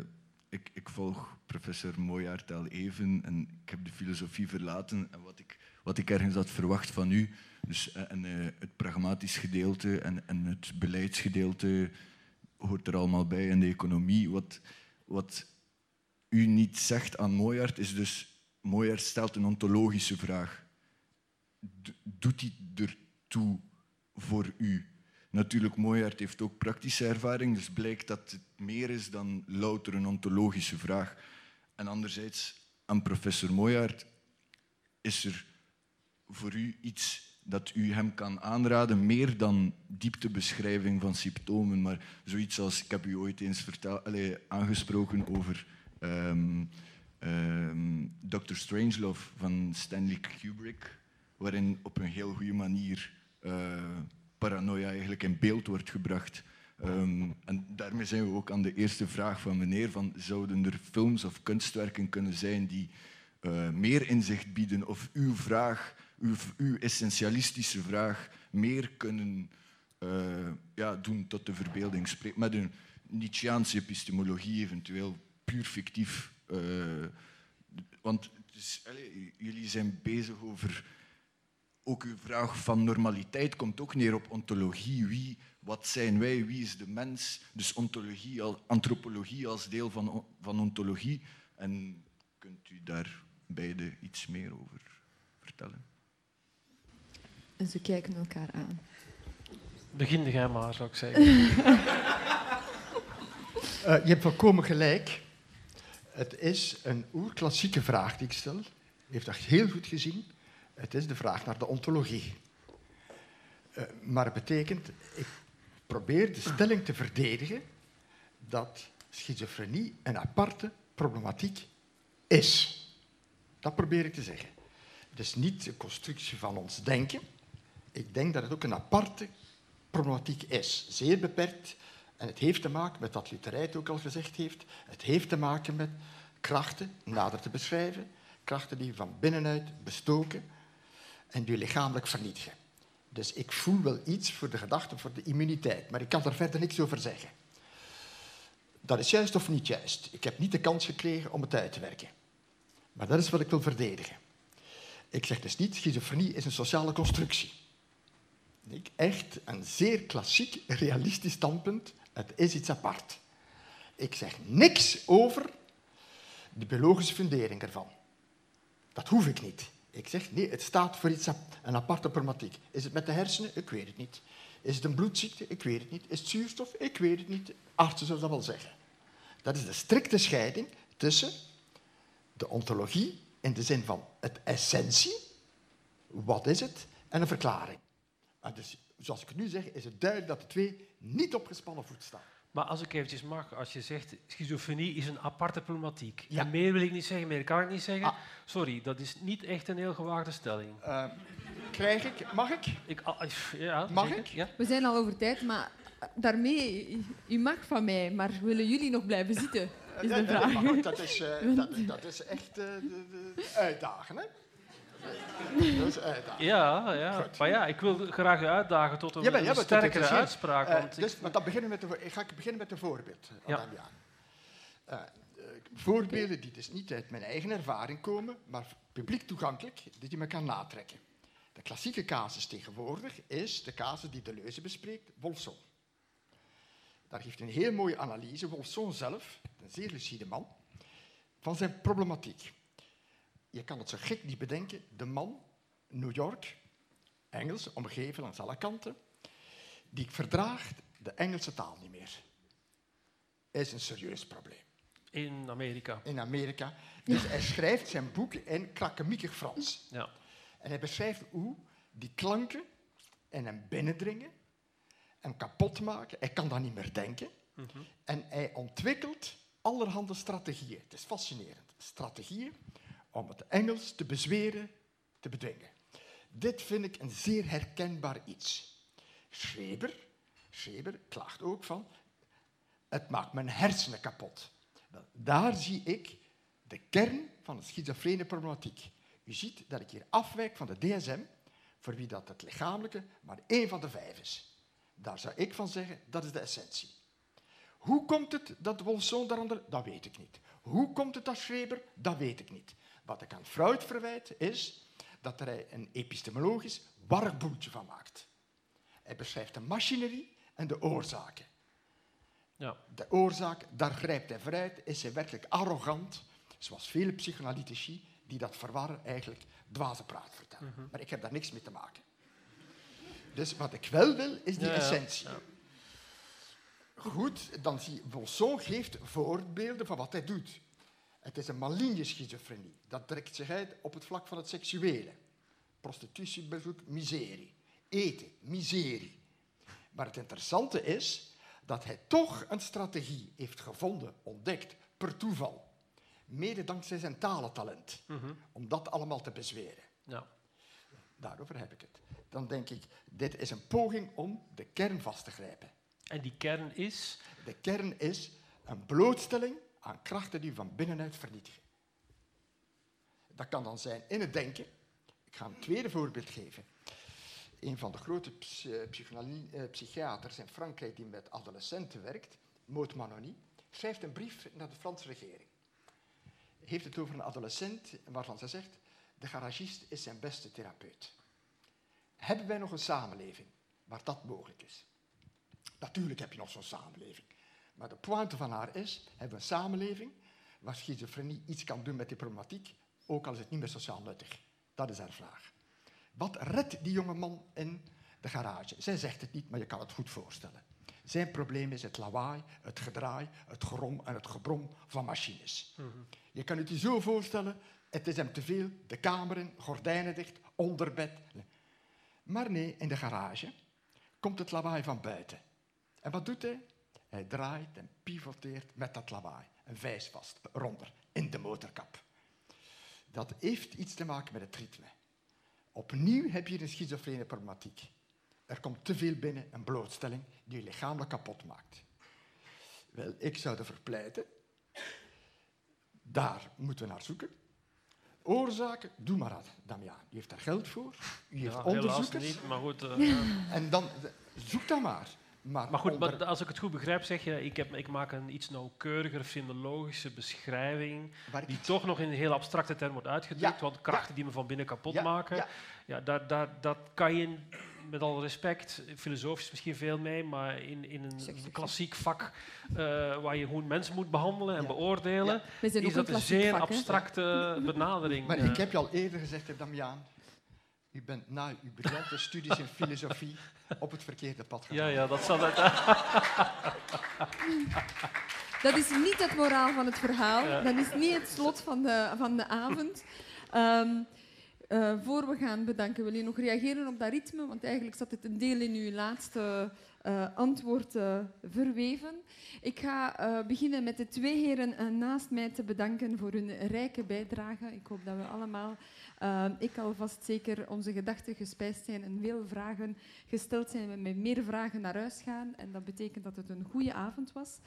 ik, ik, volg professor Mooijaert al even en ik heb de filosofie verlaten. En wat ik, wat ik ergens had verwacht van u, dus uh, en, uh, het pragmatisch gedeelte en, en het beleidsgedeelte hoort er allemaal bij en de economie. Wat, wat u niet zegt aan Mooijaert is dus, Mooijaert stelt een ontologische vraag. doet hij ertoe voor u? Natuurlijk, Mooijaert heeft ook praktische ervaring, dus blijkt dat het meer is dan louter een ontologische vraag. En anderzijds, aan professor Mooijaert, is er voor u iets dat u hem kan aanraden, meer dan dieptebeschrijving van symptomen, maar zoiets als, ik heb u ooit eens vertel, allez, aangesproken over um, ehm, ehm, Dr. Strangelove van Stanley Kubrick, waarin op een heel goede manier uh, paranoia eigenlijk in beeld wordt gebracht. Um, en daarmee zijn we ook aan de eerste vraag van meneer, van, zouden er films of kunstwerken kunnen zijn die uh, meer inzicht bieden of uw vraag uw, uw essentialistische vraag meer kunnen uh, ja, doen tot de verbeelding spreken. Met een Nietzscheaanse epistemologie eventueel puur fictief. Uh, want allez, jullie zijn bezig over... Ook uw vraag van normaliteit komt ook neer op ontologie. Wie, wat zijn wij? Wie is de mens? Dus ontologie, antropologie als deel van, van ontologie. En kunt u daar beide iets meer over vertellen? En ze kijken elkaar aan. Begin jij maar, zou ik zeggen. uh, <laughs> je hebt volkomen gelijk. Het is een oerklassieke vraag die ik stel. U heeft dat heel goed gezien. Het is de vraag naar de ontologie. Uh, maar het betekent, ik probeer de stelling te verdedigen dat schizofrenie een aparte problematiek is. Dat probeer ik te zeggen. Het is niet een constructie van ons denken. Ik denk dat het ook een aparte problematiek is. Zeer beperkt. En het heeft te maken met wat Lutherheid ook al gezegd heeft. Het heeft te maken met krachten, nader te beschrijven. Krachten die van binnenuit bestoken en die lichamelijk vernietigen. Dus ik voel wel iets voor de gedachte, voor de immuniteit. Maar ik kan er verder niks over zeggen. Dat is juist of niet juist. Ik heb niet de kans gekregen om het uit te werken. Maar dat is wat ik wil verdedigen. Ik zeg dus niet, schizofrenie is een sociale constructie echt een zeer klassiek, realistisch standpunt. Het is iets apart. Ik zeg niks over de biologische fundering ervan. Dat hoef ik niet. Ik zeg nee, het staat voor iets, een aparte problematiek. Is het met de hersenen? Ik weet het niet. Is het een bloedziekte? Ik weet het niet. Is het zuurstof? Ik weet het niet. Artsen zullen dat wel zeggen. Dat is de strikte scheiding tussen de ontologie in de zin van het essentie, wat is het, en een verklaring. Dus, zoals ik nu zeg, is het duidelijk dat de twee niet op gespannen voet staan. Maar als ik eventjes mag, als je zegt schizofrenie is een aparte problematiek. Ja. En meer wil ik niet zeggen, meer kan ik niet zeggen. Ah. Sorry, dat is niet echt een heel gewaagde stelling. Uh, krijg ik? Mag ik? ik ah, ja, mag ik? Ja. We zijn al over tijd, maar daarmee, u mag van mij, maar willen jullie nog blijven zitten? Is de vraag. Ja, dat, is, <laughs> uh, dat, dat, is echt uh, de, de uitdagen, hè? Ja, ja. maar ja, ik wil graag uitdagen tot een, ja, sterkere uitspraak. Uh, want dus, maar dan beginnen met de, ik ga beginnen met een voorbeeld. Ja. Uh, voorbeelden die dus niet uit mijn eigen ervaring komen, maar publiek toegankelijk, die je me kan natrekken. De klassieke casus tegenwoordig is de casus die Deleuze bespreekt, Wolfson. daar geeft een heel mooie analyse, Wolfson zelf, een zeer lucide man, van zijn problematiek. Je kan het zo gek niet bedenken, de man, New York, Engels, omgeven langs alle kanten, die verdraagt de Engelse taal niet meer. Is een serieus probleem. In Amerika. In Amerika. Dus hij schrijft zijn boek in krakkemiekig Frans. Ja. En hij beschrijft hoe die klanken in hem binnendringen, hem kapot maken. Hij kan dan niet meer denken. Mhm. En hij ontwikkelt allerhande strategieën. Het is fascinerend. Strategieën om het Engels te bezweren, te bedwingen. Dit vind ik een zeer herkenbaar iets. Schreber, Schreber klaagt ook van, het maakt mijn hersenen kapot. Wel, daar zie ik de kern van de schizofrene problematiek. U ziet dat ik hier afwijk van de DSM, voor wie dat het lichamelijke maar één van de vijf is. Daar zou ik van zeggen, dat is de essentie. Hoe komt het dat Wolfson daaronder? Dat weet ik niet. Hoe komt het dat Schreber? Dat weet ik niet. Wat ik aan Freud verwijt, is dat hij een epistemologisch warboeltje van maakt. Hij beschrijft de machinerie en de oorzaken. Ja. De oorzaak, daar grijpt hij vooruit, is hij werkelijk arrogant, zoals vele psychoanalytici die dat verwarren eigenlijk dwaze praat vertellen. Mhm. Maar ik heb daar niks mee te maken. Dus wat ik wel wil, is die ja, essentie. ja. Goed, dan zie je, Bolson geeft voorbeelden van wat hij doet. Het is een maligne schizofrenie. Dat trekt zich uit op het vlak van het seksuele. Prostitutiebezoek, miserie. Eten, miserie. Maar het interessante is dat hij toch een strategie heeft gevonden, ontdekt, per toeval. Mede dankzij zijn talentalent. Mhm. Om dat allemaal te bezweren. Ja. Daarover heb ik het. Dan denk ik, dit is een poging om de kern vast te grijpen. En die kern is? De kern is een blootstelling aan krachten die van binnenuit vernietigen. Dat kan dan zijn in het denken. Ik ga een tweede voorbeeld geven. Een van de grote eh, eh, psychiaters in Frankrijk die met adolescenten werkt, Maud Manoni, schrijft een brief naar de Franse regering. Heeft het over een adolescent waarvan ze zegt, de garagist is zijn beste therapeut. Hebben wij nog een samenleving waar dat mogelijk is? Natuurlijk heb je nog zo'n samenleving. Maar de pointe van haar is, hebben we een samenleving waar schizofrenie iets kan doen met die problematiek, ook al is het niet meer sociaal nuttig. Dat is haar vraag. Wat redt die jonge man in de garage? Zij zegt het niet, maar je kan het goed voorstellen. Zijn probleem is het lawaai, het gedraai, het gerom en het gebrom van machines. Je kan het je zo voorstellen, het is hem te veel, de kamer in, gordijnen dicht, onder bed. Maar nee, in de garage komt het lawaai van buiten. En wat doet hij? Hij draait en pivoteert met dat lawaai. Een vijs vast, eronder, in de motorkap. Dat heeft iets te maken met het ritme. Opnieuw heb je een schizofrene problematiek. Er komt te veel binnen, een blootstelling die je lichamelijk kapot maakt. Wel, ik zou ervoor pleiten. Daar moeten we naar zoeken. Oorzaken, doe maar dat, Damian. U heeft daar geld voor. Heeft Ja, onderzoekers. helaas niet, maar goed. eh. <laughs> En dan, zoek dat maar. Maar, Maar goed, onder- maar als ik het goed begrijp, zeg je, ik, heb, ik maak een iets nauwkeuriger filologische beschrijving, Waar die toch nog in een heel abstracte term wordt uitgedrukt, Ja, want krachten die me van binnen kapot Ja, maken, ja. ja. daar, daar, dat kan je, met alle respect, filosofisch misschien veel mee, maar in, in een klassiek vak eh, waar je gewoon mensen moet behandelen en beoordelen, is dat een een zeer vak, abstracte <laughs> benadering. Maar eh. ik heb je al eerder gezegd, Damiaan, u bent na uw briljante studies in filosofie <laughs> op het verkeerde pad gegaan. Ja, ja, dat zal het. <laughs> Dat is niet het moraal van het verhaal. Ja. Dat is niet het slot van de, van de avond. Ehm, eh, voor we gaan bedanken, wil je nog reageren op dat ritme? Want eigenlijk zat het een deel in uw laatste eh, antwoord eh, verweven. Ik ga eh, beginnen met de twee heren naast mij te bedanken voor hun rijke bijdrage. Ik hoop dat we allemaal, eh, ik alvast zeker, onze gedachten gespijsd zijn en veel vragen gesteld zijn. We met meer vragen naar huis gaan. En dat betekent dat het een goede avond was.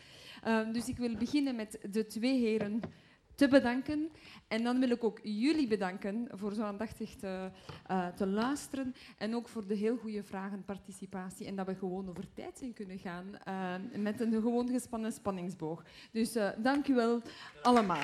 Ehm, dus ik wil beginnen met de twee heren te bedanken. En dan wil ik ook jullie bedanken voor zo aandachtig te, eh, te luisteren. En ook voor de heel goede vragen, participatie. En dat we gewoon over tijd zijn kunnen gaan eh, met een gewoon gespannen spanningsboog. Dus eh, dank u wel allemaal.